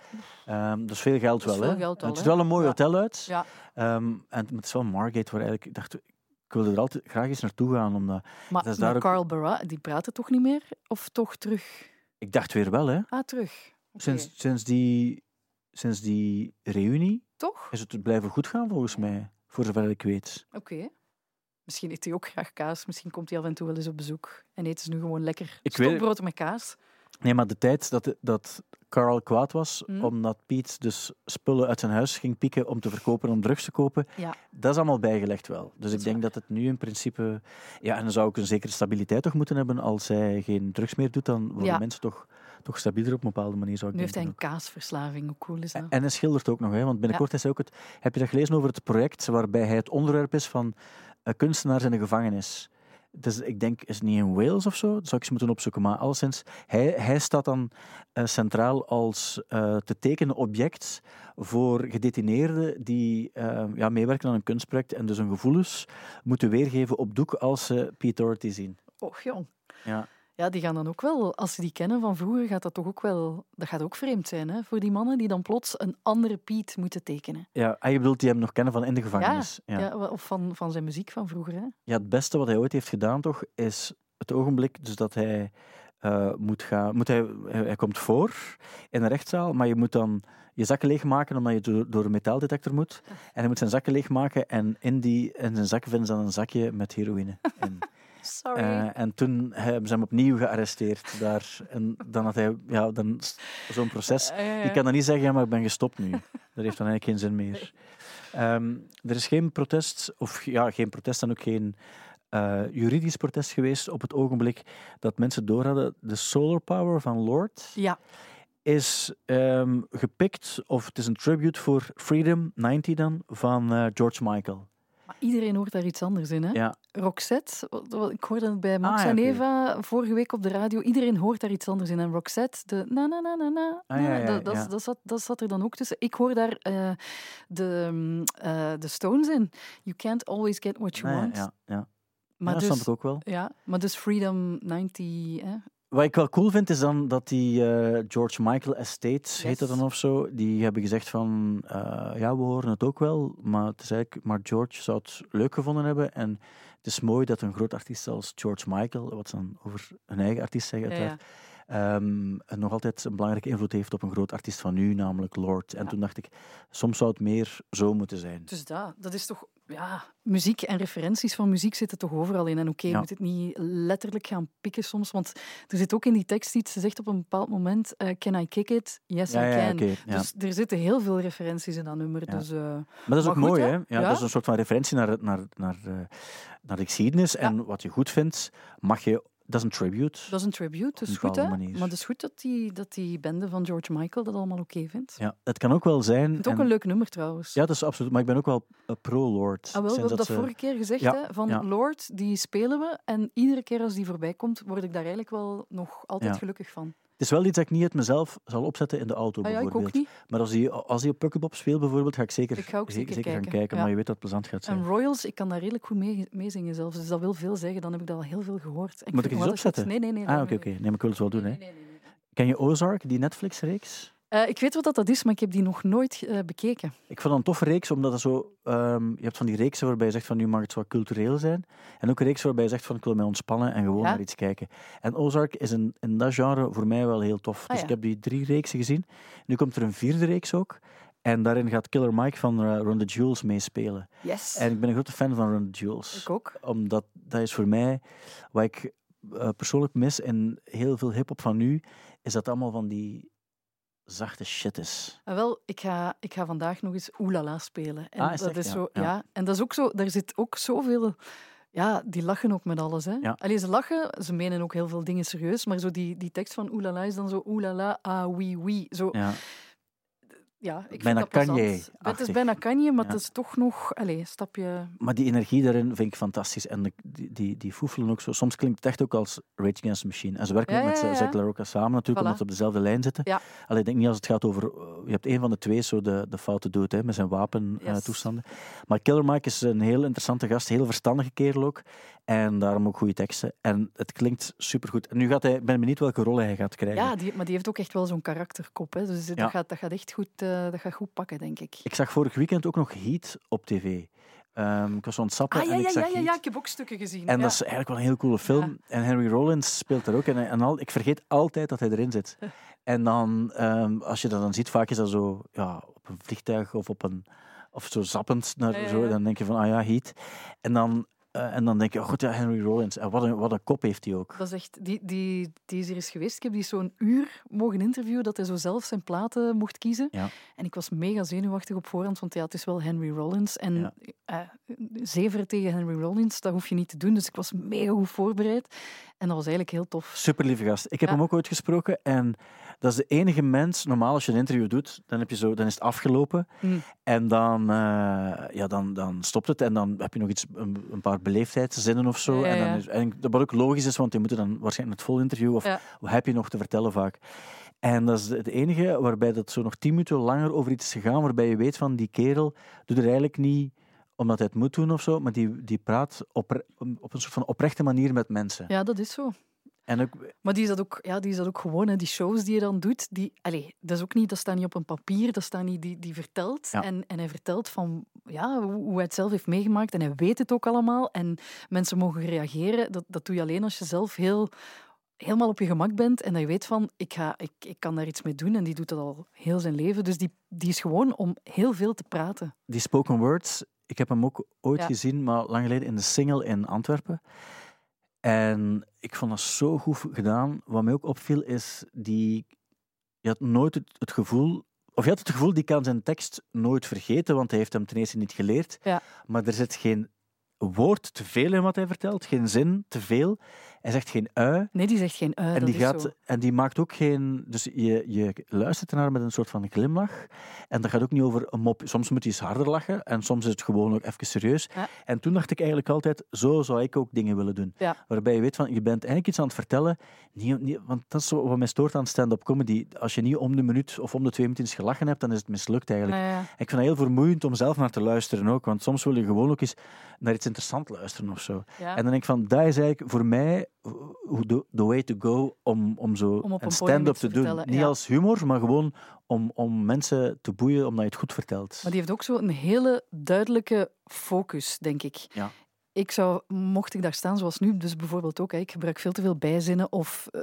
Ehm, dat is veel geld wel, veel hè? geld het ziet wel een mooi Ja. hotel uit. Ja. Ehm, en het is wel Margate waar eigenlijk, ik dacht, ik wilde er altijd graag eens naartoe gaan, omdat Maar dat is daar met ook- Carl Barat, die praten toch niet meer? Of toch terug? ik dacht weer wel, hè? Ah, terug. Sinds, sinds, die, sinds die reunie Toch? is het blijven goed gaan, volgens mij. Voor zover ik weet. Oké. Misschien eet hij ook graag kaas. Misschien komt hij af en toe wel eens op bezoek. En eten ze nu gewoon lekker Ik weet- stokbrood met kaas. Nee, maar de tijd dat, dat Carl kwaad was, Mhm. omdat Piet dus spullen uit zijn huis ging pieken om te verkopen, om drugs te kopen, Ja. dat is allemaal bijgelegd wel. Dus ik denk waar. dat het nu in principe... Ja, en dan zou ik een zekere stabiliteit toch moeten hebben. Als hij geen drugs meer doet, dan worden Ja. mensen toch, toch stabieler op een bepaalde manier, zou ik Nu heeft hij een kaasverslaving. Hoe cool is dat? En hij schildert ook nog, hè, want binnenkort is hij ook het... Heb je dat gelezen over het project waarbij hij het onderwerp is van eh, kunstenaars in de gevangenis? Dus ik denk, is het niet in Wales of zo? Dat zou ik eens moeten opzoeken. Maar alleszins, hij, hij staat dan eh, centraal als eh, te tekenen object voor gedetineerden die ja, meewerken aan een kunstproject en dus hun gevoelens moeten weergeven op doek als ze Pete Doherty zien. Och, jong. Ja. Ja, die gaan dan ook wel, als ze die kennen van vroeger, gaat dat toch ook wel, dat gaat ook vreemd zijn hè, voor die mannen die dan plots een andere Piet moeten tekenen. Ja, en je bedoelt die hem nog kennen van in de gevangenis. Ja, Ja, of van, van zijn muziek van vroeger. Hè. Ja, het beste wat hij ooit heeft gedaan, toch, is het ogenblik dus dat hij eh, moet gaan. Moet hij, hij, hij komt voor in een rechtszaal, maar je moet dan je zakken leegmaken omdat je door, door een metaaldetector moet. En hij moet zijn zakken leegmaken en in, die, in zijn zak vinden ze dan een zakje met heroïne. in. Sorry. Eh, en toen hebben ze hem opnieuw gearresteerd daar. En dan had hij ja, dan zo'n proces. Ja. Je kan dan niet zeggen, ja, maar ik ben gestopt nu. Dat heeft dan eigenlijk geen zin meer. Ehm, er is geen protest, of ja, geen protest en ook geen eh, juridisch protest geweest op het ogenblik dat mensen doorhadden. De solar power van Lord Ja, is ehm, gepikt, of het is een tribute voor Freedom 90 dan, van eh, George Michael. maar iedereen hoort daar iets anders in. Hè? Ja, Roxette, ik hoorde het bij Max Ah, ja, en. Eva vorige week op de radio. Iedereen hoort daar iets anders in. En Roxette, de na na na na na, Ah, ja, na, ja, dat, dat, ja. dat, zat, dat zat er dan ook tussen. Ik hoor daar eh, de, eh, de Stones in. You can't always get what you nee, want. ja, ja. Maar, dat snap dus, ik ook wel. ja, maar dus Freedom 90... Hè? Wat ik wel cool vind, is dan dat die eh, George Michael Estates, heet dat dan of zo, die hebben gezegd van, ja, we horen het ook wel, maar, het is eigenlijk, maar George zou het leuk gevonden hebben. En het is mooi dat een groot artiest als George Michael, wat ze dan over hun eigen artiest zeggen, uiteraard, ja. ehm, nog altijd een belangrijke invloed heeft op een groot artiest van nu, namelijk Lord. En Ja. toen dacht ik, soms zou het meer zo moeten zijn. Dus dat, dat is toch... Ja, muziek en referenties van muziek zitten toch overal in. En oké, Ja. moet het niet letterlijk gaan pikken soms. Want er zit ook in die tekst iets, ze zegt op een bepaald moment... eh, can I kick it? Yes, ja, I can. Dus er zitten heel veel referenties in dat nummer. Dus, eh, Maar dat is Maar ook goed, mooi, hè? Ja. Dat is een soort van referentie naar, naar, naar, eh, naar de geschiedenis. En wat je goed vindt, mag je... Dat is een tribute. dat is een tribute, dus goed, hè? manier. Maar het is goed dat die, dat die bende van George Michael dat allemaal oké vindt. Ja, het kan ook wel zijn... Het ook en- een leuk nummer, trouwens. Ja, dat is absoluut. Maar ik ben ook wel eh, pro-Lord. Ah, wel, we hebben dat ze- vorige keer gezegd, Ja, hè, van ja. Lord, die spelen we. En iedere keer als die voorbij komt, word ik daar eigenlijk wel nog altijd Ja. gelukkig van. Het is wel iets dat ik niet uit mezelf zal opzetten in de auto, Ah, ja, ik bijvoorbeeld. ook niet. Maar als hij, als hij op Pukkelpop speelt, bijvoorbeeld, ga ik zeker, Ik ga ook ze- zeker gaan kijken, ja. Maar je weet dat het plezant gaat zijn. En Royals, ik kan daar redelijk goed mee, meezingen zelfs. Dus dat wil veel zeggen. Dan heb ik dat al heel veel gehoord. En Moet ik eens goed. opzetten? Nee, nee, nee. ah, oké, oké. Nee, maar ik wil het wel doen. Hè. nee, nee, nee, nee. Ken je Ozark, die Netflix-reeks? Eh, ik weet wat dat, dat is, maar ik heb die nog nooit eh, bekeken. Ik vond dat een toffe reeks, omdat het zo... ehm, je hebt van die reeksen waarbij je zegt van nu mag het wat cultureel zijn. En ook een reeks waarbij je zegt van ik wil mij ontspannen en gewoon Ja. naar iets kijken. En Ozark is in, in dat genre voor mij wel heel tof. Ah, dus ja. ik heb die drie reeksen gezien. Nu komt er een vierde reeks ook. En daarin gaat Killer Mike van eh, Run the Jewels meespelen. Yes. En ik ben een grote fan van Run the Jewels. Ik ook. Omdat dat is voor mij wat ik persoonlijk mis in heel veel hip-hop van nu, is dat allemaal van die zachte shit is. Ah, wel, ik ga, ik ga vandaag nog eens Oelala spelen. En Ah, is dat echt? is zo, ja. ja. En dat is ook zo, daar zit ook zoveel. Ja, die lachen ook met alles. Hè. Ja. Allee, ze lachen, ze menen ook heel veel dingen serieus, maar zo die, die tekst van Oelala is dan zo Oelala, ah, oui, oui. Zo, Ja. Ja, ik Bijna. Kanye-achtig. Het is bijna Kanye, maar Ja. het is toch nog een stapje... Maar die energie daarin vind ik fantastisch. En de- die, die, die foefelen ook zo. Soms klinkt het echt ook als Rage Against the Machine. En ze werken Ja, ook met ja, ja. Zack LaRocca samen natuurlijk, Voilà. omdat ze op dezelfde lijn zitten. Ja. Allee, ik denk niet als het gaat over... eh, Je hebt een van de twee zo de, de fouten doet, hè, met zijn wapentoestanden. Yes. toestanden. maar Killer Mike is een heel interessante gast, heel verstandige kerel ook. En daarom ook goede teksten. En het klinkt supergoed. En nu gaat hij... Ik ben benieuwd welke rol hij gaat krijgen. Ja, die, maar die heeft ook echt wel zo'n karakterkop. Hè. Dus dat, gaat, dat gaat echt goed, eh, dat gaat goed pakken, denk ik. Ik zag vorig weekend ook nog Heat op tv. Ehm, ik was zo aan het sappen Ah, ja, en ik ja, zag ja, ja, ik heb ook stukken gezien. En ja. dat is eigenlijk wel een heel coole film. En Henry Rollins speelt er ook. En, en al, ik vergeet altijd dat hij erin zit. En dan, ehm, als je dat dan ziet, vaak is dat zo ja, op een vliegtuig of op een of zo zappend naar zo. Dan denk je van, ah ja, Heat. En dan, eh, en dan denk je, oh goed, ja, Henry Rollins. En wat een, wat een kop heeft hij ook. Dat is echt, die, die, die is er eens geweest. Ik heb die zo'n uur mogen interviewen dat hij zo zelf zijn platen mocht kiezen. Ja. En ik was mega zenuwachtig op voorhand, want ja, het is wel Henry Rollins. En Ja. eh, zeveren tegen Henry Rollins, dat hoef je niet te doen. Dus ik was mega goed voorbereid. En dat was eigenlijk heel tof. Super lieve gast. Ik heb Ja. hem ook ooit gesproken. En dat is de enige mens, normaal als je een interview doet, dan, heb je zo, dan is het afgelopen. Mm. En dan, eh, ja, dan, dan stopt het. En dan heb je nog iets, een, een paar beleefdheidszinnen of zo. Ja, ja, En dan is, en wat ook logisch is, want die moeten dan waarschijnlijk het vol interview. Of Ja. wat heb je nog te vertellen vaak? En dat is het enige waarbij dat zo nog tien minuten langer over iets is gegaan, waarbij je weet van die kerel doet er eigenlijk niet omdat hij het moet doen of zo, maar die, die praat op, op een soort van oprechte manier met mensen. Ja, dat is zo. En ook, Maar die is dat ook, ja, die is dat ook gewoon, hè. die shows die je dan doet. Die, allez, dat, is ook niet, dat staat niet op een papier, dat staat niet, die, die vertelt. Ja. En, en hij vertelt van ja, hoe, hij het zelf heeft meegemaakt. En hij weet het ook allemaal. En mensen mogen reageren. Dat, dat doe je alleen als je zelf heel, helemaal op je gemak bent. En dat je weet van, ik, ga, ik, ik kan daar iets mee doen. En die doet dat al heel zijn leven. Dus die, die is gewoon om heel veel te praten. die spoken words, ik heb hem ook ooit Ja. gezien, maar lang geleden in de single in Antwerpen. En ik vond dat zo goed gedaan. Wat mij ook opviel is, die, je had nooit het, het gevoel, of je had het gevoel, die kan zijn tekst nooit vergeten, want hij heeft hem ten eerste niet geleerd. Ja. Maar er zit geen woord te veel in wat hij vertelt, geen zin te veel. Hij zegt geen ui. Nee, die zegt geen ui, En die, gaat, zo. en die maakt ook geen. Dus je, je luistert ernaar met een soort van glimlach. En dat gaat ook niet over een mop. Soms moet hij eens harder lachen en soms is het gewoon ook even serieus. Ja. En toen dacht ik eigenlijk altijd: zo zou ik ook dingen willen doen. Ja. Waarbij je weet van je bent eigenlijk iets aan het vertellen. Niet, niet, want dat is wat mij stoort aan stand-up comedy. Als je niet om de minuut of om de twee minuten eens gelachen hebt, dan is het mislukt eigenlijk. Ja. Ik vind dat heel vermoeiend om zelf naar te luisteren ook. Want soms wil je gewoon ook eens naar iets interessants luisteren of zo. En dan denk ik van, dat is eigenlijk voor mij hoe de, the way to go om, om zo Om een stand-up te te doen. Niet ja. als humor, maar gewoon om, om mensen te boeien omdat je het goed vertelt. Maar die heeft ook zo een hele duidelijke focus, denk ik. Ja. Ik zou, mocht ik daar staan zoals nu, dus bijvoorbeeld ook, ik gebruik veel te veel bijzinnen of eh,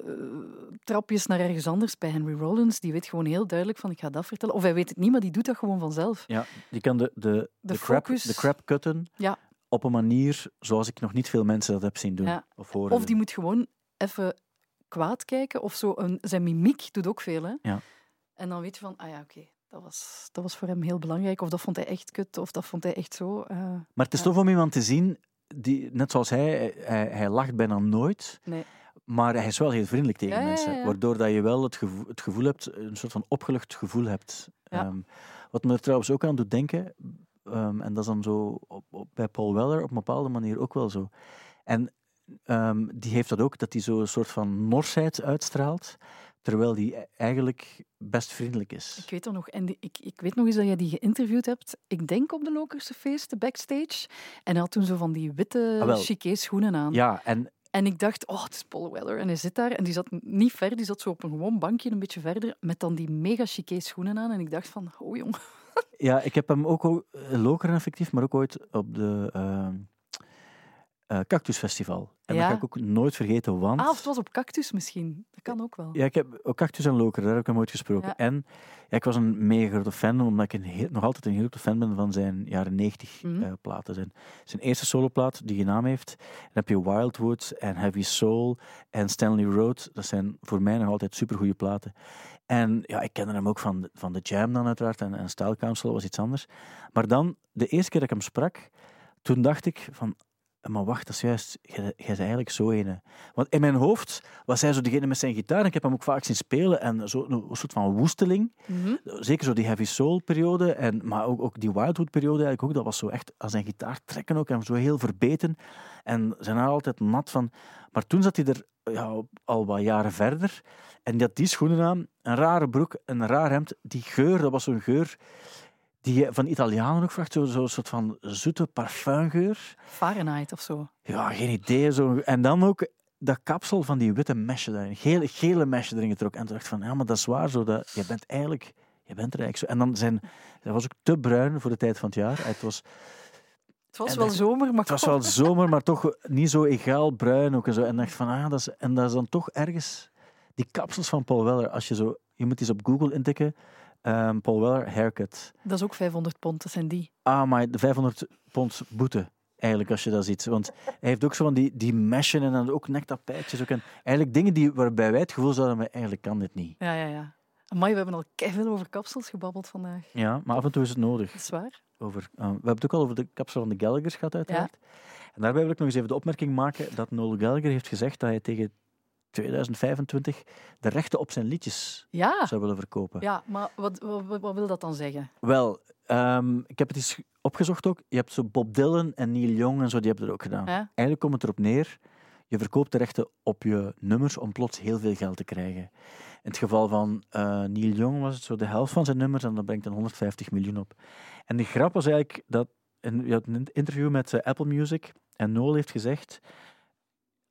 trapjes naar ergens anders. Bij Henry Rollins, die weet gewoon heel duidelijk van ik ga dat vertellen. Of hij weet het niet, maar die doet dat gewoon vanzelf. Ja, die kan de, de, de, crap, focus- de crap cutten Ja. Op een manier zoals ik nog niet veel mensen dat heb zien doen. Ja. Of horen Of die moet gewoon even kwaad kijken. Of zo een, zijn mimiek doet ook veel. Hè? Ja. En dan weet je van, ah ja, oké, dat, was, dat was voor hem heel belangrijk. Of dat vond hij echt kut, of dat vond hij echt zo. eh, Maar het is tof om iemand te zien, die, net zoals hij, hij, hij lacht bijna nooit. nee. Maar hij is wel heel vriendelijk tegen Ja, mensen. ja, ja. Waardoor dat je wel het gevoel, het gevoel hebt, een soort van opgelucht gevoel hebt. Ehm, wat me er trouwens ook aan doet denken, ehm, en dat is dan zo op, op- bij Paul Weller op een bepaalde manier ook wel zo. En ehm, die heeft dat ook, dat hij zo een soort van norsheid uitstraalt. terwijl die e- eigenlijk best vriendelijk is. Ik weet nog, en die- ik, ik weet nog eens dat jij die geïnterviewd hebt. Ik denk op de Lokerse feesten, backstage. En hij had toen zo van die witte Ah, wel. chiqué schoenen aan. Ja, en En ik dacht, oh, het is Paul Weller. En hij zit daar en die zat niet ver, die zat zo op een gewoon bankje een beetje verder, met dan die mega chiqué schoenen aan. En ik dacht van, oh jong. Ja, ik heb hem ook eh, Lokeren effectief, maar ook ooit op de eh, Cactus Festival. En Ja. dat ga ik ook nooit vergeten, want... Ah, of het was op Cactus misschien. Dat kan ook wel. Ja, ik heb ook Cactus en Lokeren, daar heb ik hem ooit gesproken. Ja. En ja, ik was een mega grote fan, omdat ik een heel- nog altijd een heel grote fan ben van zijn jaren 90 Mhm. eh, platen. Zijn, zijn eerste soloplaat die geen naam heeft. Dan heb je Wildwood en Heavy Soul en Stanley Road. Dat zijn voor mij nog altijd supergoeie platen. En ja, ik kende hem ook van, de- van de Jam dan uiteraard en, en Style Council was iets anders. Maar dan, de eerste keer dat ik hem sprak, toen dacht ik van, maar wacht, dat is juist, jij bent eigenlijk zo ene. Want in mijn hoofd was hij zo degene met zijn gitaar. En ik heb hem ook vaak zien spelen. En zo een soort van woesteling. Mhm. Zeker zo die heavy soul periode. En, maar ook, ook die Wildwood periode eigenlijk ook. Dat was zo echt aan zijn gitaar trekken ook. En zo heel verbeten. En zijn haar altijd nat van. Maar toen zat hij er ja, al wat jaren verder. En die had die schoenen aan. Een rare broek, een raar hemd. Die geur, dat was zo'n geur die je van Italianen ook vraagt. Zo'n zo soort van zoete parfumgeur. Fahrenheit of zo. Ja, geen idee. Zo. En dan ook dat kapsel van die witte mesje daarin. Gele, gele mesje erin getrokken. En toen dacht ik van, ja, maar dat is waar zo. Dat, je bent eigenlijk... Je bent er eigenlijk zo. En dan zijn... Dat was ook te bruin voor de tijd van het jaar. Het was, Het was wel zomer, maar het was wel zomer, maar toch niet zo egaal bruin ook. En, zo. en dacht van, ah, dat is, en dat is dan toch ergens... Die kapsels van Paul Weller, als je zo... Je moet eens op Google intikken. ehm, Paul Weller haircut. Dat is ook 500 pond, dat zijn die. Ah, maar de 500 pond boete, eigenlijk, als je dat ziet. Want hij heeft ook zo van die, die meshen en dan ook nektapijtjes. Ook en eigenlijk dingen die, waarbij wij het gevoel zouden hebben, eigenlijk kan dit niet. Ja, ja, ja. Amai, we hebben al veel over kapsels gebabbeld vandaag. Ja, maar af en toe is het nodig. Dat is waar. Over, eh, we hebben het ook al over de kapsel van de Gallagher's gehad, uiteraard. En daarbij wil ik nog eens even de opmerking maken dat Noel Gallagher heeft gezegd dat hij tegen 2025 de rechten op zijn liedjes Ja, zou willen verkopen. ja maar wat, wat, wat wil dat dan zeggen? Wel, ehm, ik heb het eens opgezocht ook. Je hebt zo Bob Dylan en Neil Young en zo, die hebben het ook gedaan. Eigenlijk komt het erop neer, je verkoopt de rechten op je nummers om plots heel veel geld te krijgen. In het geval van eh, Neil Young was het zo de helft van zijn nummers en dat brengt dan 150 miljoen op. En de grap was eigenlijk dat, en je had een interview met eh, Apple Music en Noel heeft gezegd,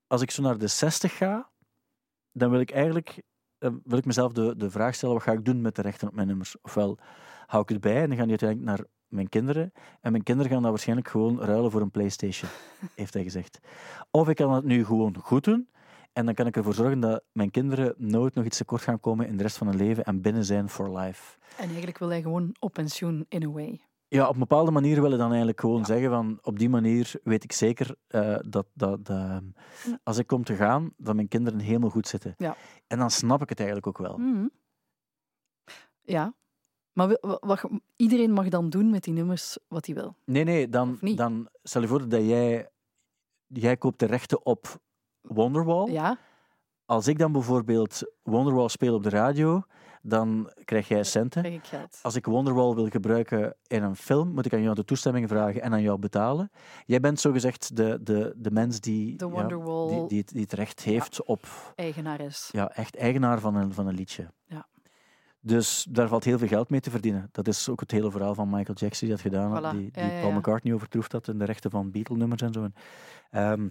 als ik zo naar de 60 ga, dan wil ik eigenlijk eh, wil ik mezelf de, de vraag stellen, wat ga ik doen met de rechten op mijn nummers? Ofwel hou ik het bij en dan gaan die uiteindelijk naar mijn kinderen. En mijn kinderen gaan dat waarschijnlijk gewoon ruilen voor een Playstation, heeft hij gezegd. Of ik kan het nu gewoon goed doen. En dan kan ik ervoor zorgen dat mijn kinderen nooit nog iets tekort gaan komen in de rest van hun leven en binnen zijn for life. En eigenlijk wil hij gewoon op pensioen, in a way. Ja, op een bepaalde manier willen dan eigenlijk gewoon Ja. zeggen van op die manier weet ik zeker eh, dat, dat ehm, als ik kom te gaan, dat mijn kinderen helemaal goed zitten. Ja. En dan snap ik het eigenlijk ook wel. Mhm. Ja. Maar wat, iedereen mag dan doen met die nummers wat hij wil. Nee, nee, dan, dan stel je voor dat jij, jij koopt de rechten op Wonderwall. Ja? Als ik dan bijvoorbeeld Wonderwall speel op de radio, dan krijg jij centen. Krijg ik geld. Als ik Wonderwall wil gebruiken in een film, moet ik aan jou de toestemming vragen en aan jou betalen. Jij bent zogezegd de, de, de mens die, De ja, die, die, het, die het recht heeft op eigenares. ja, echt eigenaar van een, van een liedje. Ja. Dus daar valt heel veel geld mee te verdienen. Dat is ook het hele verhaal van Michael Jackson die dat gedaan had, die, die Ja, Paul. McCartney overtroefd had in de rechten van Beatle-nummers en zo. Ehm,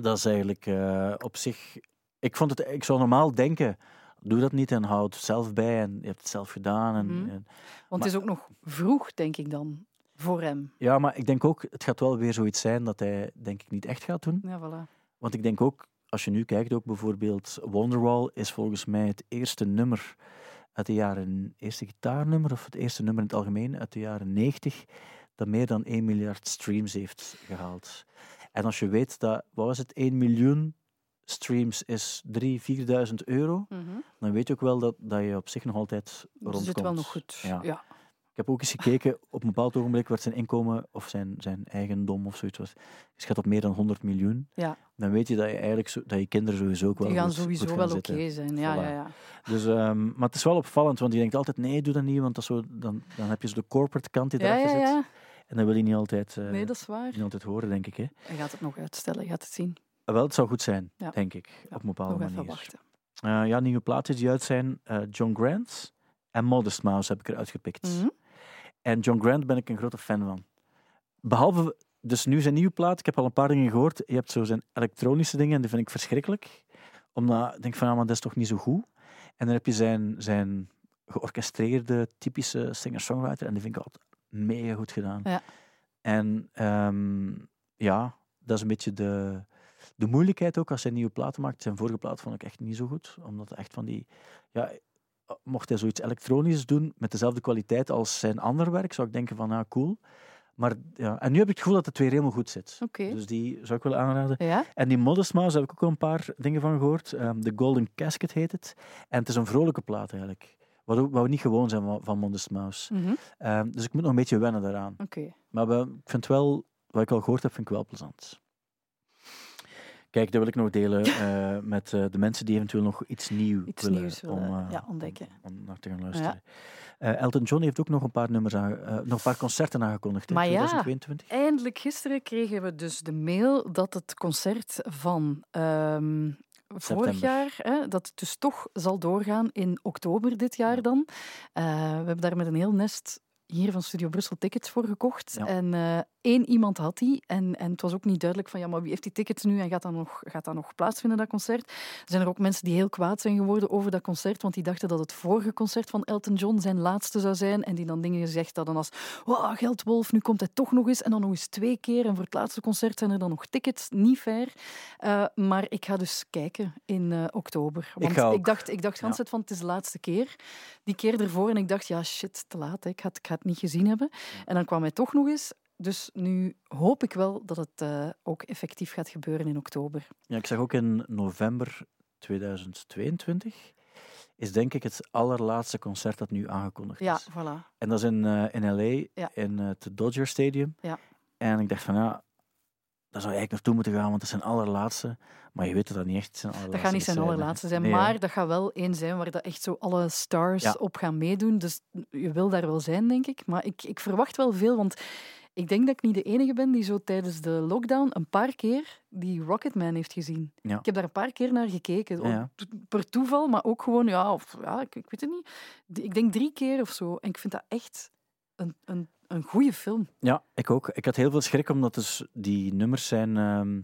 dat is eigenlijk eh, op zich... Ik, vond het, ik zou normaal denken, doe dat niet en hou het zelf bij en je hebt het zelf gedaan. En, Mhm. en- Want het is ook nog vroeg, denk ik dan, voor hem. ja, maar ik denk ook, het gaat wel weer zoiets zijn dat hij denk ik niet echt gaat doen. Ja, voilà. Want ik denk ook, als je nu kijkt, ook bijvoorbeeld Wonderwall is volgens mij het eerste nummer uit de jaren, eerste gitaarnummer of het eerste nummer in het algemeen uit de jaren 90 dat meer dan 1 miljard streams heeft gehaald. En als je weet dat, wat was het, 1 miljoen streams is 3.000, 4.000 euro, Mhm. dan weet je ook wel dat, dat je op zich nog altijd rondkomt. het zit wel nog goed. Ja. Ja. Ik heb ook eens gekeken, op een bepaald ogenblik werd zijn inkomen of zijn, zijn eigendom of zoiets was, geschat op meer dan 100 miljoen. Ja. Dan weet je dat je eigenlijk zo, dat je kinderen sowieso ook wel Die gaan goed- sowieso goed gaan wel oké zijn. Ja, Voilà. ja, ja. Dus, ehm, maar het is wel opvallend, want je denkt altijd, nee, doe dat niet, want dat zo, dan, dan heb je zo de corporate kant die Ja, erachter ja, zit. En dat wil je niet altijd, eh, Nee, dat is waar. niet altijd horen, denk ik. Hè. Hij gaat het nog uitstellen, je gaat het zien. Wel, het zou goed zijn, Ja. denk ik, Ja, op een bepaalde Nog manier. eh, ja, nieuwe plaatjes die uit zijn. eh, John Grant en Modest Mouse heb ik eruit gepikt. Mhm. En John Grant ben ik een grote fan van. Behalve dus nu zijn nieuwe plaat. Ik heb al een paar dingen gehoord. Je hebt zo zijn elektronische dingen en die vind ik verschrikkelijk. Omdat ik denk van, ja, maar dat is toch niet zo goed. En dan heb je zijn, zijn georchestreerde, typische singer-songwriter. En die vind ik altijd mega goed gedaan. Ja. En ehm, ja, dat is een beetje de, de moeilijkheid ook als hij nieuwe platen maakt. Zijn vorige plaat vond ik echt niet zo goed. Omdat echt van die... Ja, mocht hij zoiets elektronisch doen met dezelfde kwaliteit als zijn ander werk, zou ik denken van, ja, cool. Maar ja, en nu heb ik het gevoel dat het weer helemaal goed zit. Dus die zou ik wel aanraden. Ja? En die Modest Mouse heb ik ook al een paar dingen van gehoord. Ehm, The Golden Casket heet het. En het is een vrolijke plaat eigenlijk. Wat, ook, wat we niet gewoon zijn van, Modest Mouse. Mhm. Ehm, dus ik moet nog een beetje wennen daaraan. Maar we- ik vind wel, wat ik al gehoord heb, vind ik wel plezant. Kijk, dat wil ik nog delen eh, met eh, de mensen die eventueel nog iets nieuws Iets willen, nieuws willen, om, eh, ja, ontdekken. Om, om naar te gaan luisteren. Elton John heeft ook nog een paar nummers aan, nog een paar concerten aangekondigd. hè, Maar ja. 2022. Eindelijk gisteren kregen we dus de mail dat het concert van ehm, vorig jaar, hè, dat het dus toch zal doorgaan in oktober dit jaar Ja. dan. We hebben daar met een heel nest hier van Studio Brussel tickets voor gekocht. Ja. En eh, één iemand had die. En, en het was ook niet duidelijk van, ja, maar wie heeft die tickets nu en gaat dat nog, gaat dat nog plaatsvinden, dat concert? Er zijn er ook mensen die heel kwaad zijn geworden over dat concert, want die dachten dat het vorige concert van Elton John zijn laatste zou zijn. En die dan dingen gezegd hadden als, wow, Geldwolf, nu komt hij toch nog eens. En dan nog eens twee keer. En voor het laatste concert zijn er dan nog tickets. Niet fair. Eh, maar ik ga dus kijken in eh, oktober. Want ook. dacht, ik dacht tijd van, het is de laatste keer. Die keer ervoor. En ik dacht, ja, shit, te laat. Hè. Ik, ik ga niet gezien hebben. En dan kwam hij toch nog eens. Dus nu hoop ik wel dat het eh, ook effectief gaat gebeuren in oktober. Ja, ik zag ook in november 2022 is denk ik het allerlaatste concert dat nu aangekondigd Ja, is. voilà. En dat is in, eh, in LA, Ja. in eh, het Dodger Stadium. Ja. En ik dacht van ja, daar zou je eigenlijk naartoe moeten gaan, want dat zijn allerlaatste. Maar je weet dat dat niet echt zijn allerlaatste Dat gaat niet zijn allerlaatste zijn, Nee, maar dat gaat wel één zijn waar dat echt zo alle stars Ja. op gaan meedoen. Dus je wil daar wel zijn, denk ik. Maar ik, ik verwacht wel veel, want ik denk dat ik niet de enige ben die zo tijdens de lockdown een paar keer die Rocketman heeft gezien. Ja. Ik heb daar een paar keer naar gekeken. Ja, Per toeval, maar ook gewoon, ja, of, ja ik, ik weet het niet. Ik denk drie keer of zo. En ik vind dat echt een, een, een goede film. Ja, ik ook. Ik had heel veel schrik, omdat dus die nummers zijn ehm,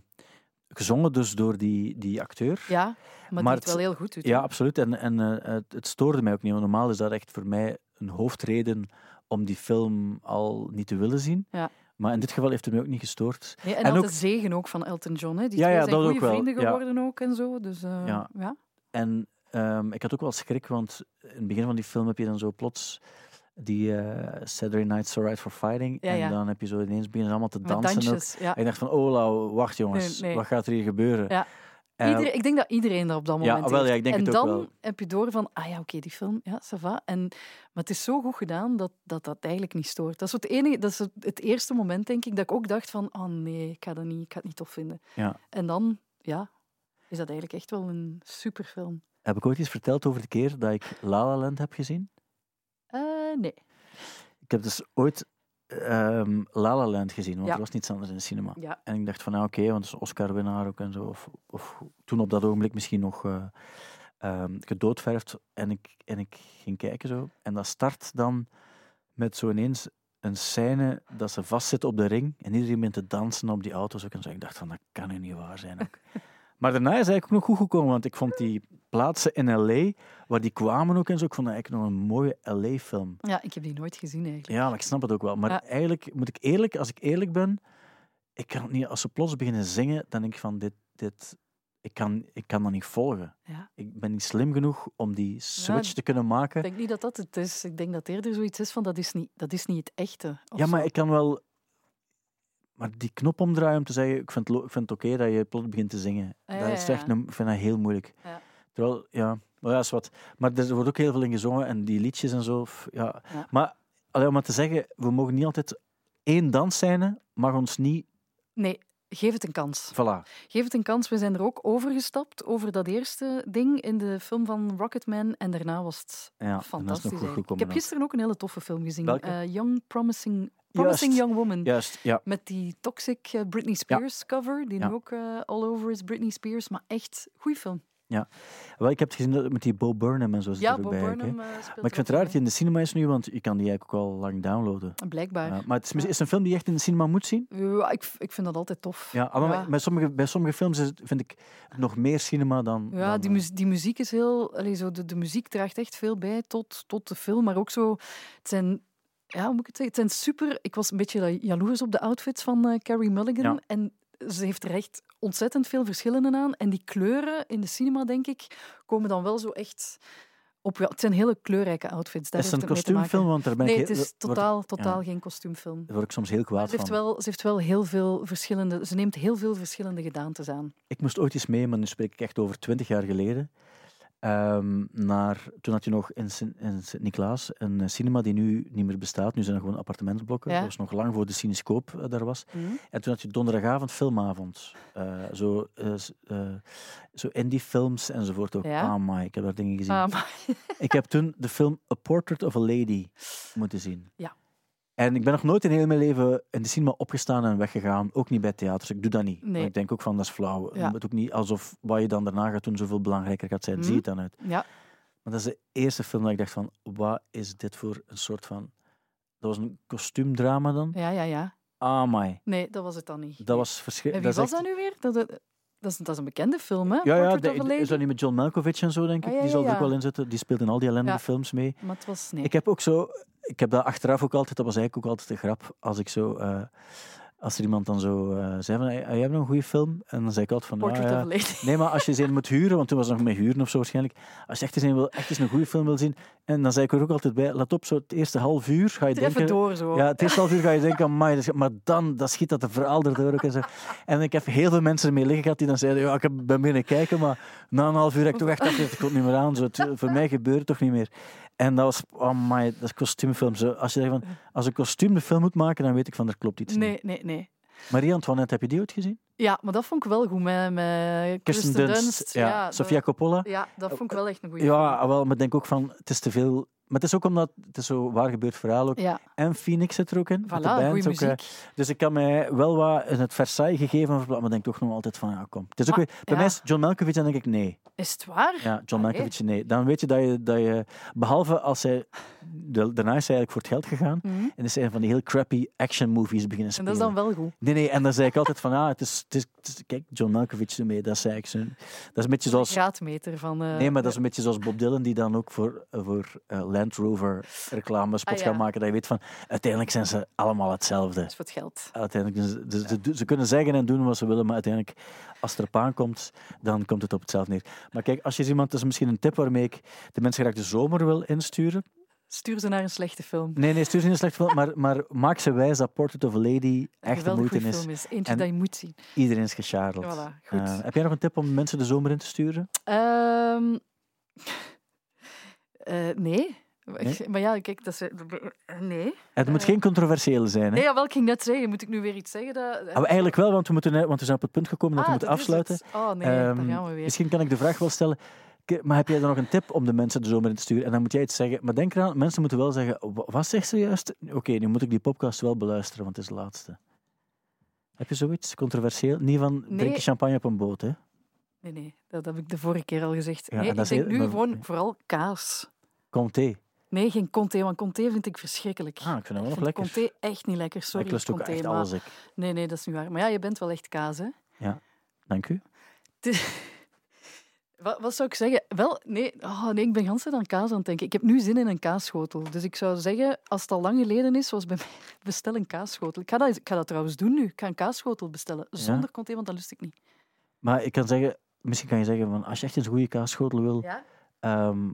gezongen dus door die, die acteur. Ja, maar, Maar die het- wel heel goed. Ja, absoluut. En, en eh, het, het stoorde mij ook niet. Want normaal is dat echt voor mij een hoofdreden om die film al niet te willen zien. Ja. Maar in dit geval heeft het mij ook niet gestoord. Nee, en, En ook- de zegen ook van Elton John. Hè. Die Ja, zijn goede wel, vrienden ja. geworden ook en zo. Dus, eh, Ja. ja. En ehm, ik had ook wel schrik, want in het begin van die film heb je dan zo plots die eh, Saturday Night So Right for Fighting. Ja, en ja. dan heb je zo ineens beginnen allemaal te Met dansen. ook. dansjes. Ja. En ik dacht van, oh, Lau, wacht jongens, Nee, nee. wat gaat er hier gebeuren? Ja. Eh, Iedereen, ik denk dat iedereen dat op dat Ja, moment wel, ja, ik denk en het ook dan wel. heb je door van, ah ja, oké, die film, ja, ça va. En, maar het is zo goed gedaan dat dat, dat eigenlijk niet stoort. Dat is, het enige, dat is het, het eerste moment, denk ik, dat ik ook dacht van, oh nee, ik ga dat niet, ik ga het niet tof vinden. Ja. En dan, ja, is dat eigenlijk echt wel een superfilm. Heb ik ooit iets verteld over de keer dat ik La La Land heb gezien? Eh, nee. Ik heb dus ooit ehm La La Land gezien, want Ja. er was niets anders in de cinema. Ja. En ik dacht van, nou oké, want het is Oscar-winnaar ook en zo. Of, of toen op dat ogenblik misschien nog eh ehm, gedoodverfd. En ik, en ik ging kijken zo. En dat start dan met zo ineens een scène dat ze vastzit op de ring. En iedereen begint te dansen op die auto's ook en zo. Ik dacht van, dat kan nu niet waar zijn ook. maar daarna is het eigenlijk ook nog goed gekomen, want ik vond die plaatsen in L.A., waar die kwamen ook en zo, ik vond dat eigenlijk nog een mooie L.A.-film. ja, ik heb die nooit gezien eigenlijk. Ja, maar ik snap het ook wel. Maar Ja. eigenlijk moet ik eerlijk, als ik eerlijk ben, ik kan het niet, als ze plots beginnen zingen, dan denk ik van dit, dit ik, kan, ik kan dat niet volgen. Ja. Ik ben niet slim genoeg om die switch Ja, te kunnen maken. Ik denk niet dat dat het is. Ik denk dat eerder zoiets is van, dat is niet, dat is niet het echte. Ja, maar zo. ik kan wel. Maar die knop omdraaien om te zeggen, ik vind het, lo- ik vind het oké dat je plots begint te zingen. Ja, dat is echt een, ik vind dat heel moeilijk. Ja. Terwijl, ja, maar ja, is wat. Maar er wordt ook heel veel in gezongen en die liedjes en zo. Ja. Maar allee, om maar te zeggen, we mogen niet altijd één dansscène, mag ons niet. Nee, geef het een kans. Voilà. Geef het een kans. We zijn er ook overgestapt over dat eerste ding in de film van Rocketman. En daarna was het Ja, en dat is nog fantastisch. goed gekomen. Ik heb gisteren ook een hele toffe film gezien. Eh, Young Promising, Promising. Young Woman. Juist, ja. Met die toxic eh, Britney Spears cover, die Ja. nu ook eh, all over is Britney Spears. Maar echt, goede film. Wel, ik heb het gezien met die Bo Burnham en zo zit Ja, Bob bij. Burnham eh, Maar ik vind het raar dat hij in de cinema is nu, want je kan die eigenlijk ook al lang downloaden. Blijkbaar. Ja, maar het is, is het een film die je echt in de cinema moet zien? Ja, ik, ik vind dat altijd tof. Ja, maar Ja. bij- sommige, bij sommige films is vind ik nog meer cinema dan... Ja, dan, die, die muziek is heel... Allee, zo de, de muziek draagt echt veel bij tot, tot de film, maar ook zo... Het zijn... Ja, hoe moet ik het zeggen? Het zijn super... Ik was een beetje jaloers op de outfits van eh, Carrie Mulligan. Ja. En ze heeft er echt ontzettend veel verschillen aan. En die kleuren in de cinema, denk ik, komen dan wel zo echt op... Ja, het zijn hele kleurrijke outfits. Daar Is het een kostuumfilm? Want daar ben Nee, ik het is word- totaal, totaal ja. geen kostuumfilm. Daar word ik soms heel kwaad ze heeft, van. wel, ze heeft wel heel veel verschillende... Ze neemt heel veel verschillende gedaantes aan. Ik moest ooit eens mee, maar nu spreek ik echt over twintig jaar geleden. Ehm, naar, toen had je nog in Sint- in Sint-Niklaas een eh, cinema die nu niet meer bestaat. Nu zijn er gewoon appartementsblokken. Ja. Dat was nog lang voor de cinescoop eh, daar was. En toen had je donderdagavond filmavond. Eh, zo, eh, zo indie films enzovoort ook. Ja. Ah, my, ik heb daar dingen gezien. Ah, Ik heb toen de film A Portrait of a Lady moeten zien. Ja. En ik ben nog nooit in heel mijn leven in de cinema opgestaan en weggegaan. Ook niet bij theaters. Ik doe dat niet. Nee. Maar ik denk ook van, dat is flauw. Ja. Het ook niet alsof wat je dan daarna gaat doen zoveel belangrijker gaat zijn. Mhm. Zie het dan uit. ja, Maar dat is de eerste film dat ik dacht van, wat is dit voor een soort van... Dat was een kostuumdrama dan. ja, ja, ja. Ah, my. Nee, dat was het dan niet. Dat Nee. was En verschrikkelijk. wie dat was echt- dat nu weer? Dat, dat, dat, is, dat is een bekende film, hè? Ja, ja, de- is dat niet met John Malkovich en zo, denk ik? Ah, ja, die zal er ook wel in zitten. Die speelt in al die ellendige Ja. films mee. Maar het was... Nee. Ik heb ook zo, ik heb dat achteraf ook altijd, dat was eigenlijk ook altijd de grap, als ik zo, eh, als er iemand dan zo eh, zei van, hey, jij hebt nog een goede film? En dan zei ik altijd van, Portrait ja. Nee, maar als je een moet huren, want toen was het nog met huren of zo waarschijnlijk, als je echt eens een, wil, echt eens een goede film wil zien, en dan zei ik er ook altijd bij, let op, zo het eerste half uur ga je denken... door, zo. Ja, het eerste half uur ga je denken, amai, dat maar dan dat schiet dat er verhaal erdoor ook en zo. En ik heb heel veel mensen ermee liggen gehad die dan zeiden, ja, ik heb- ben binnen kijken, maar na een half uur heb ik toch echt gedacht, ik kon niet meer aan. Zo, het- voor mij gebeurt het toch niet meer. En dat was, amai, dat is kostuumfilm. Zo, als je zegt van, als een kostuum de film moet maken, dan weet ik van, er klopt iets niet. Nee, nee, nee. Marie-Antoinette, heb je die ooit gezien? Ja, maar dat vond ik wel goed met, met Kirsten Dunst, Dunst. ja. Sofia Coppola. Ja, dat vond ik wel echt een goede film. Ja, wel, maar ik denk ook van, het is te veel... Maar het is ook omdat, het is zo waar gebeurd verhaal ook. Ja, En Phoenix zit er ook in. voilà, band ook, eh, muziek. Dus ik kan mij wel wat in het Versailles gegeven, maar ik denk toch nog altijd van, ja, kom. Het is ook Maar, weer, bij ja. mij is John Malkovich, dan denk ik nee. Is het waar? Ja, John. Malkovich, nee. Dan weet je dat je, dat je behalve als hij, de- daarna is hij eigenlijk voor het geld gegaan, Mhm. en is hij van die heel crappy action movies beginnen En spelen. dat is dan wel goed. Nee, nee, en dan zei ik altijd van, ah, het is, het is, het is- kijk, John Malkovich ermee, dat zei ik zo. Dat is een beetje zoals... graadmeter van... eh, Nee, maar dat is een beetje zoals Bob Dylan, die dan ook voor, voor eh, Land Rover reclamespots Ah, ja. gaat maken. Dat je weet van, uiteindelijk zijn ze allemaal hetzelfde. Dat is voor het geld. Uiteindelijk, dus- ze, ze kunnen zeggen en doen wat ze willen, maar uiteindelijk, als het erop aankomt, dan komt het op hetzelfde neer. Maar kijk, als je iemand, dat is misschien een tip waarmee ik de mensen graag de zomer wil insturen. Stuur ze naar een slechte film. Nee, nee, stuur ze niet een slecht film, maar, maar maak ze wijs dat Portrait of a Lady Een echt geweldig moeite is. film is. Eentje En- dat je moet zien. Iedereen is gecharreld. Voilà, goed. Eh, heb jij nog een tip om mensen de zomer in te sturen? Ehm, eh, nee. Nee? Maar ja, kijk, dat is... eh, Nee. Het moet Eh. geen controversiële zijn. Hè? Nee, jawel, ik ging net zeggen. Moet ik nu weer iets zeggen? Dat... Ah, eigenlijk wel, want we, moeten, want we zijn op het punt gekomen dat Ah, we moeten dat is afsluiten. Oh nee, daar Ehm, gaan we weer. Misschien kan ik de vraag wel stellen. Maar heb jij dan nog een tip om de mensen de zomer in te sturen? En dan moet jij iets zeggen. Maar denk eraan, mensen moeten wel zeggen: "Wa- wat zegt ze juist? Oké, nu moet ik die podcast wel beluisteren, want het is de laatste. Heb je zoiets controversieel? Niet van Nee. drinken champagne op een boot, hè? Nee, nee, dat heb ik de vorige keer al gezegd. Ja, nee, ik denk nu gewoon vooral kaas. Comté. Nee, geen Conté, want Conté vind ik verschrikkelijk. Ah, ik vind dat wel nog lekker. Conté echt niet lekker, sorry. ik lust ook Conté, echt maar- alles. Ik. Nee, nee, dat is niet waar. Maar ja, je bent wel echt kaas, hè? Dank u. Wat, wat zou ik zeggen? Wel, nee, oh, nee, ik ben ganse dan kaas aan het denken. Ik heb nu zin in een kaasschotel. Dus ik zou zeggen, als het al lang geleden is, was bij mij, bestel een kaasschotel. Ik ga dat, ik ga dat trouwens doen nu. Ik ga een kaasschotel bestellen. Zonder Conté, want dat lust ik niet. Maar ik kan zeggen, misschien kan je zeggen: van, als je echt een goede kaasschotel wil. Ja? ehm,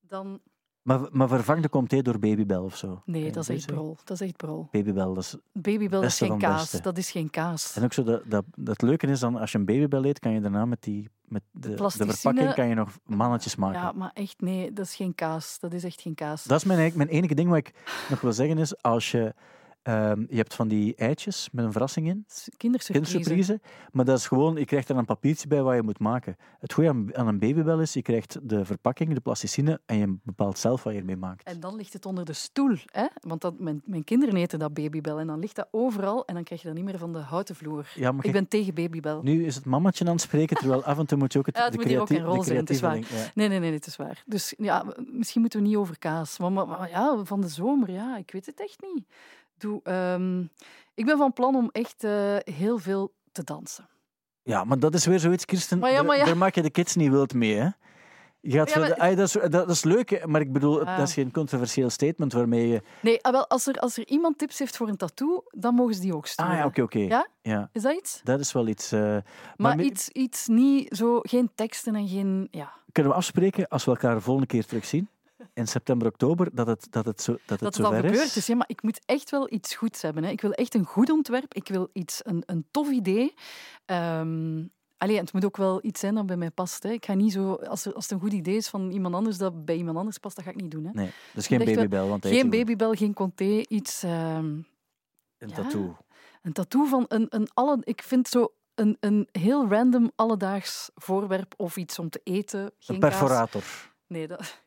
Dan... maar, maar vervang de comté door Babybel of zo. Nee, je dat is echt brol. Dat is echt brol. Babybel, dat is Babybel is geen kaas. Dat is geen kaas. En ook zo, dat, dat, dat leuke is dan, als je een babybel eet, kan je daarna met, die, met de, de, plasticine- verpakking kan je nog mannetjes maken. Ja, maar echt, nee, dat is geen kaas. Dat is echt geen kaas. Dat is mijn, mijn enige ding wat ik nog wil zeggen is, als je Ehm, je hebt van die eitjes met een verrassing in. Kindersurprise. Kindersurprise. Maar dat is gewoon, je krijgt er een papiertje bij wat je moet maken. Het goede aan, aan een babybel is, je krijgt de verpakking, de plasticine, en je bepaalt zelf wat je ermee maakt. En dan ligt het onder de stoel. Hè? Want dat, mijn, mijn kinderen eten dat babybel. En dan ligt dat overal en dan krijg je dat niet meer van de houten vloer. Ja, maar Ik je- ben tegen babybel. Nu is het mammatje aan het spreken, terwijl af en toe moet je ook het, Ja, het de, moet hier ook een rol zijn, het is ja. Nee, nee, nee, het is waar. Dus ja, misschien moeten we niet over kaas. Maar, maar, maar ja, van de zomer, ja, ik weet het echt niet. Doe, ehm, ik ben van plan om echt eh, heel veel te dansen. Ja, maar dat is weer zoiets, Kirsten. Maar ja, daar- maar ja. Daar maak je de kids niet wild mee, hè? Ja, maar- ah, dat, is, dat, dat is leuk, maar ik bedoel, Ja. dat is geen controversieel statement waarmee je... Nee, ah, wel, als, er, als er iemand tips heeft voor een tattoo, dan mogen ze die ook sturen. Ah ja, oké, oké. Ja? Ja, Is dat iets? dat is wel iets... eh, maar iets, iets niet zo, geen teksten en geen. Ja, kunnen we afspreken, als we elkaar de volgende keer terugzien, in september, oktober, dat het, dat het, zo, dat het dat het al gebeurd is? is. Ja, maar ik moet echt wel iets goeds hebben. Hè. Ik wil echt een goed ontwerp. Ik wil iets, een, een tof idee. Allee, het moet ook wel iets zijn dat bij mij past. Hè. Ik ga niet zo, als, er, als het een goed idee is van iemand anders dat bij iemand anders past, dat ga ik niet doen. Hè. Nee, dus geen babybel, want Geen babybel, geen conté, iets... ehm, een Ja. tattoo. een tattoo van een, een alle... Ik vind zo een, een heel random alledaags voorwerp of iets om te eten. Geen Een kaas. perforator. Nee, dat...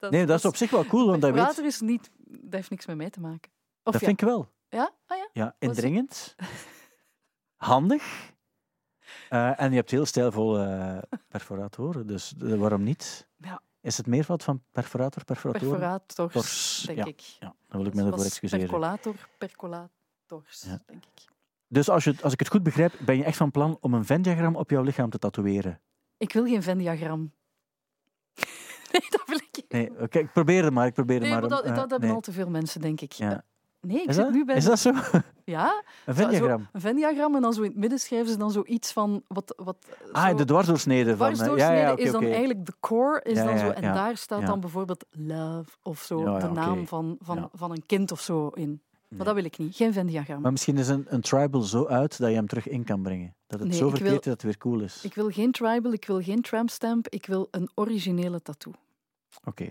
dat Nee, dat is op zich wel cool, want dat, weet, Perforator is niet... Dat heeft niks met mij te maken. Of dat ja. vind ik wel. Ja? Ah ja? Ja, indringend. Handig. Eh, en je hebt heel stijlvolle eh, perforatoren, dus waarom niet? Ja. Is het meervoud van perforator, perforatoren? Perforators, Tors, denk ja. ik. Ja, dan wil ik me daarvoor excuseren. Percolator, percolators, Ja. denk ik. Dus als, je, als ik het goed begrijp, ben je echt van plan om een Venn-diagram op jouw lichaam te tatoeëren? Ik wil geen Venn-diagram. nee, dat wil ik niet. Nee, oké, ik probeer het maar. Ik probeer het Nee, maar. dat, eh, dat hebben nee. al te veel mensen, denk ik. Ja. Eh, Nee, ik Is zit dat, nu bij... is de- dat zo? Ja, Een Venn-diagram? een Venn-diagram en dan zo in het midden schrijven ze dan zoiets van... Wat, wat, Ah, de dwarsdoorsnede van... eh, dwarsdoorsnede ja, ja, oké, is dan eigenlijk de core, is Ja, dan zo, en daar staat dan bijvoorbeeld love of zo, de naam van, van, van een kind of zo in. Maar dat wil ik niet, geen Venn-diagram. Maar misschien is een, een tribal zo uit dat je hem terug in kan brengen. Dat het Nee, zo verkeerd is dat het weer cool is. Ik wil geen tribal, ik wil geen trampstamp, ik wil een originele tattoo. Oké.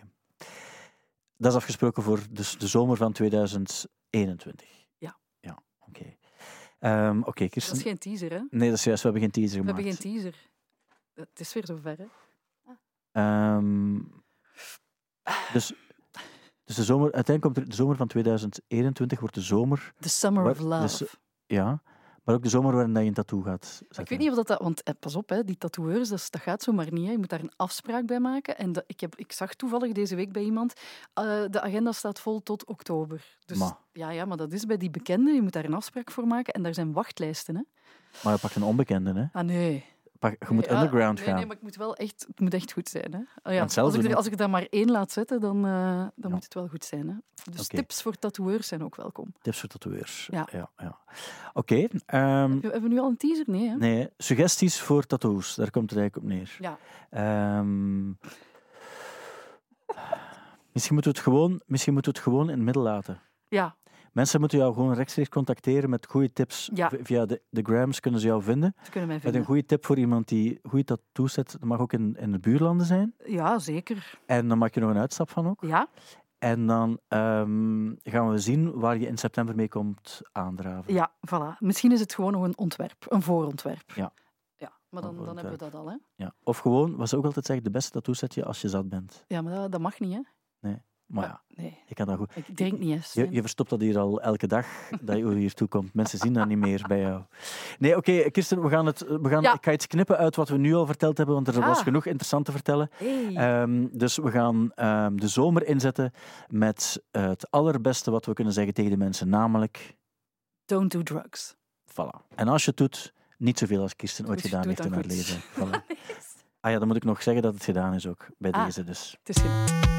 Dat is afgesproken voor dus de zomer van 2021. Ja. Ja, oké. Ehm, oké, Dat Kirsten. is geen teaser, hè? Nee, dat is juist. We hebben geen teaser We gemaakt. hebben geen teaser. Het is weer zover, hè? Ehm, dus, dus de zomer, uiteindelijk komt er, de zomer van 2021 wordt de zomer, The Summer of Love. dus- ja, maar ook de zomer waarin je een tattoo gaat zetten. ik weet niet of dat... dat want eh, pas op, hè, die tatoeërs, dat, dat gaat zomaar niet. Hè. Je moet daar een afspraak bij maken. En dat, ik, heb, ik zag toevallig deze week bij iemand... eh, de agenda staat vol tot oktober. Dus Ma. ja, ja, maar dat is bij die bekenden. Je moet daar een afspraak voor maken. En daar zijn wachtlijsten, hè? Maar je pakt een onbekende, hè. Ah, nee. Pak, je moet ja, underground nee, gaan. Nee, maar ik moet wel echt, het moet echt goed zijn. Hè? Oh, ja, als, ik er, als ik dan maar één laat zetten, dan, eh, dan Ja. moet het wel goed zijn. Hè? Dus tips voor tatoeërs zijn ook welkom. Tips voor tatoeërs. Ja. ja. Oké. ehm, Hebben we nu al een teaser? Nee, hè? nee, suggesties voor tattoos. Daar komt het eigenlijk op neer. Ja. Ehm, misschien moeten we het gewoon, misschien moeten we het gewoon in het midden laten. Ja, Mensen moeten jou gewoon rechtstreeks contacteren met goede tips. Ja. Via de, de grams kunnen ze jou vinden. ze kunnen mij Met een vinden. goede tip voor iemand die goede tattoos zet. Dat mag ook in, in de buurlanden zijn. Ja, zeker. En dan maak je nog een uitstap van ook. Ja, En dan ehm, gaan we zien waar je in september mee komt aandraven. ja, voilà. Misschien is het gewoon nog een ontwerp, een voorontwerp. Ja. ja maar dan, dan hebben we dat al. Hè? Ja. Of gewoon, wat ze ook altijd zeggen, de beste tattoo zet je als je zat bent. Ja, maar dat, dat mag niet, hè? Maar ja, Nee, je kan dat goed. ik drink niet eens. Je, je verstopt dat hier al elke dag, dat je hier toe komt. Mensen zien dat niet meer bij jou. Nee, oké, Kirsten, we gaan het, we gaan, Ja. ik ga iets knippen uit wat we nu al verteld hebben, want er was Ah. genoeg interessant te vertellen. Hey. Ehm, dus we gaan ehm, de zomer inzetten met eh, het allerbeste wat we kunnen zeggen tegen de mensen, namelijk, Don't do drugs. voilà. En als je het doet, niet zoveel als Kirsten ooit gedaan heeft in haar leven. Voilà. Ah ja, dan moet ik nog zeggen dat het gedaan is ook, bij Ah. deze dus. Het is gedaan.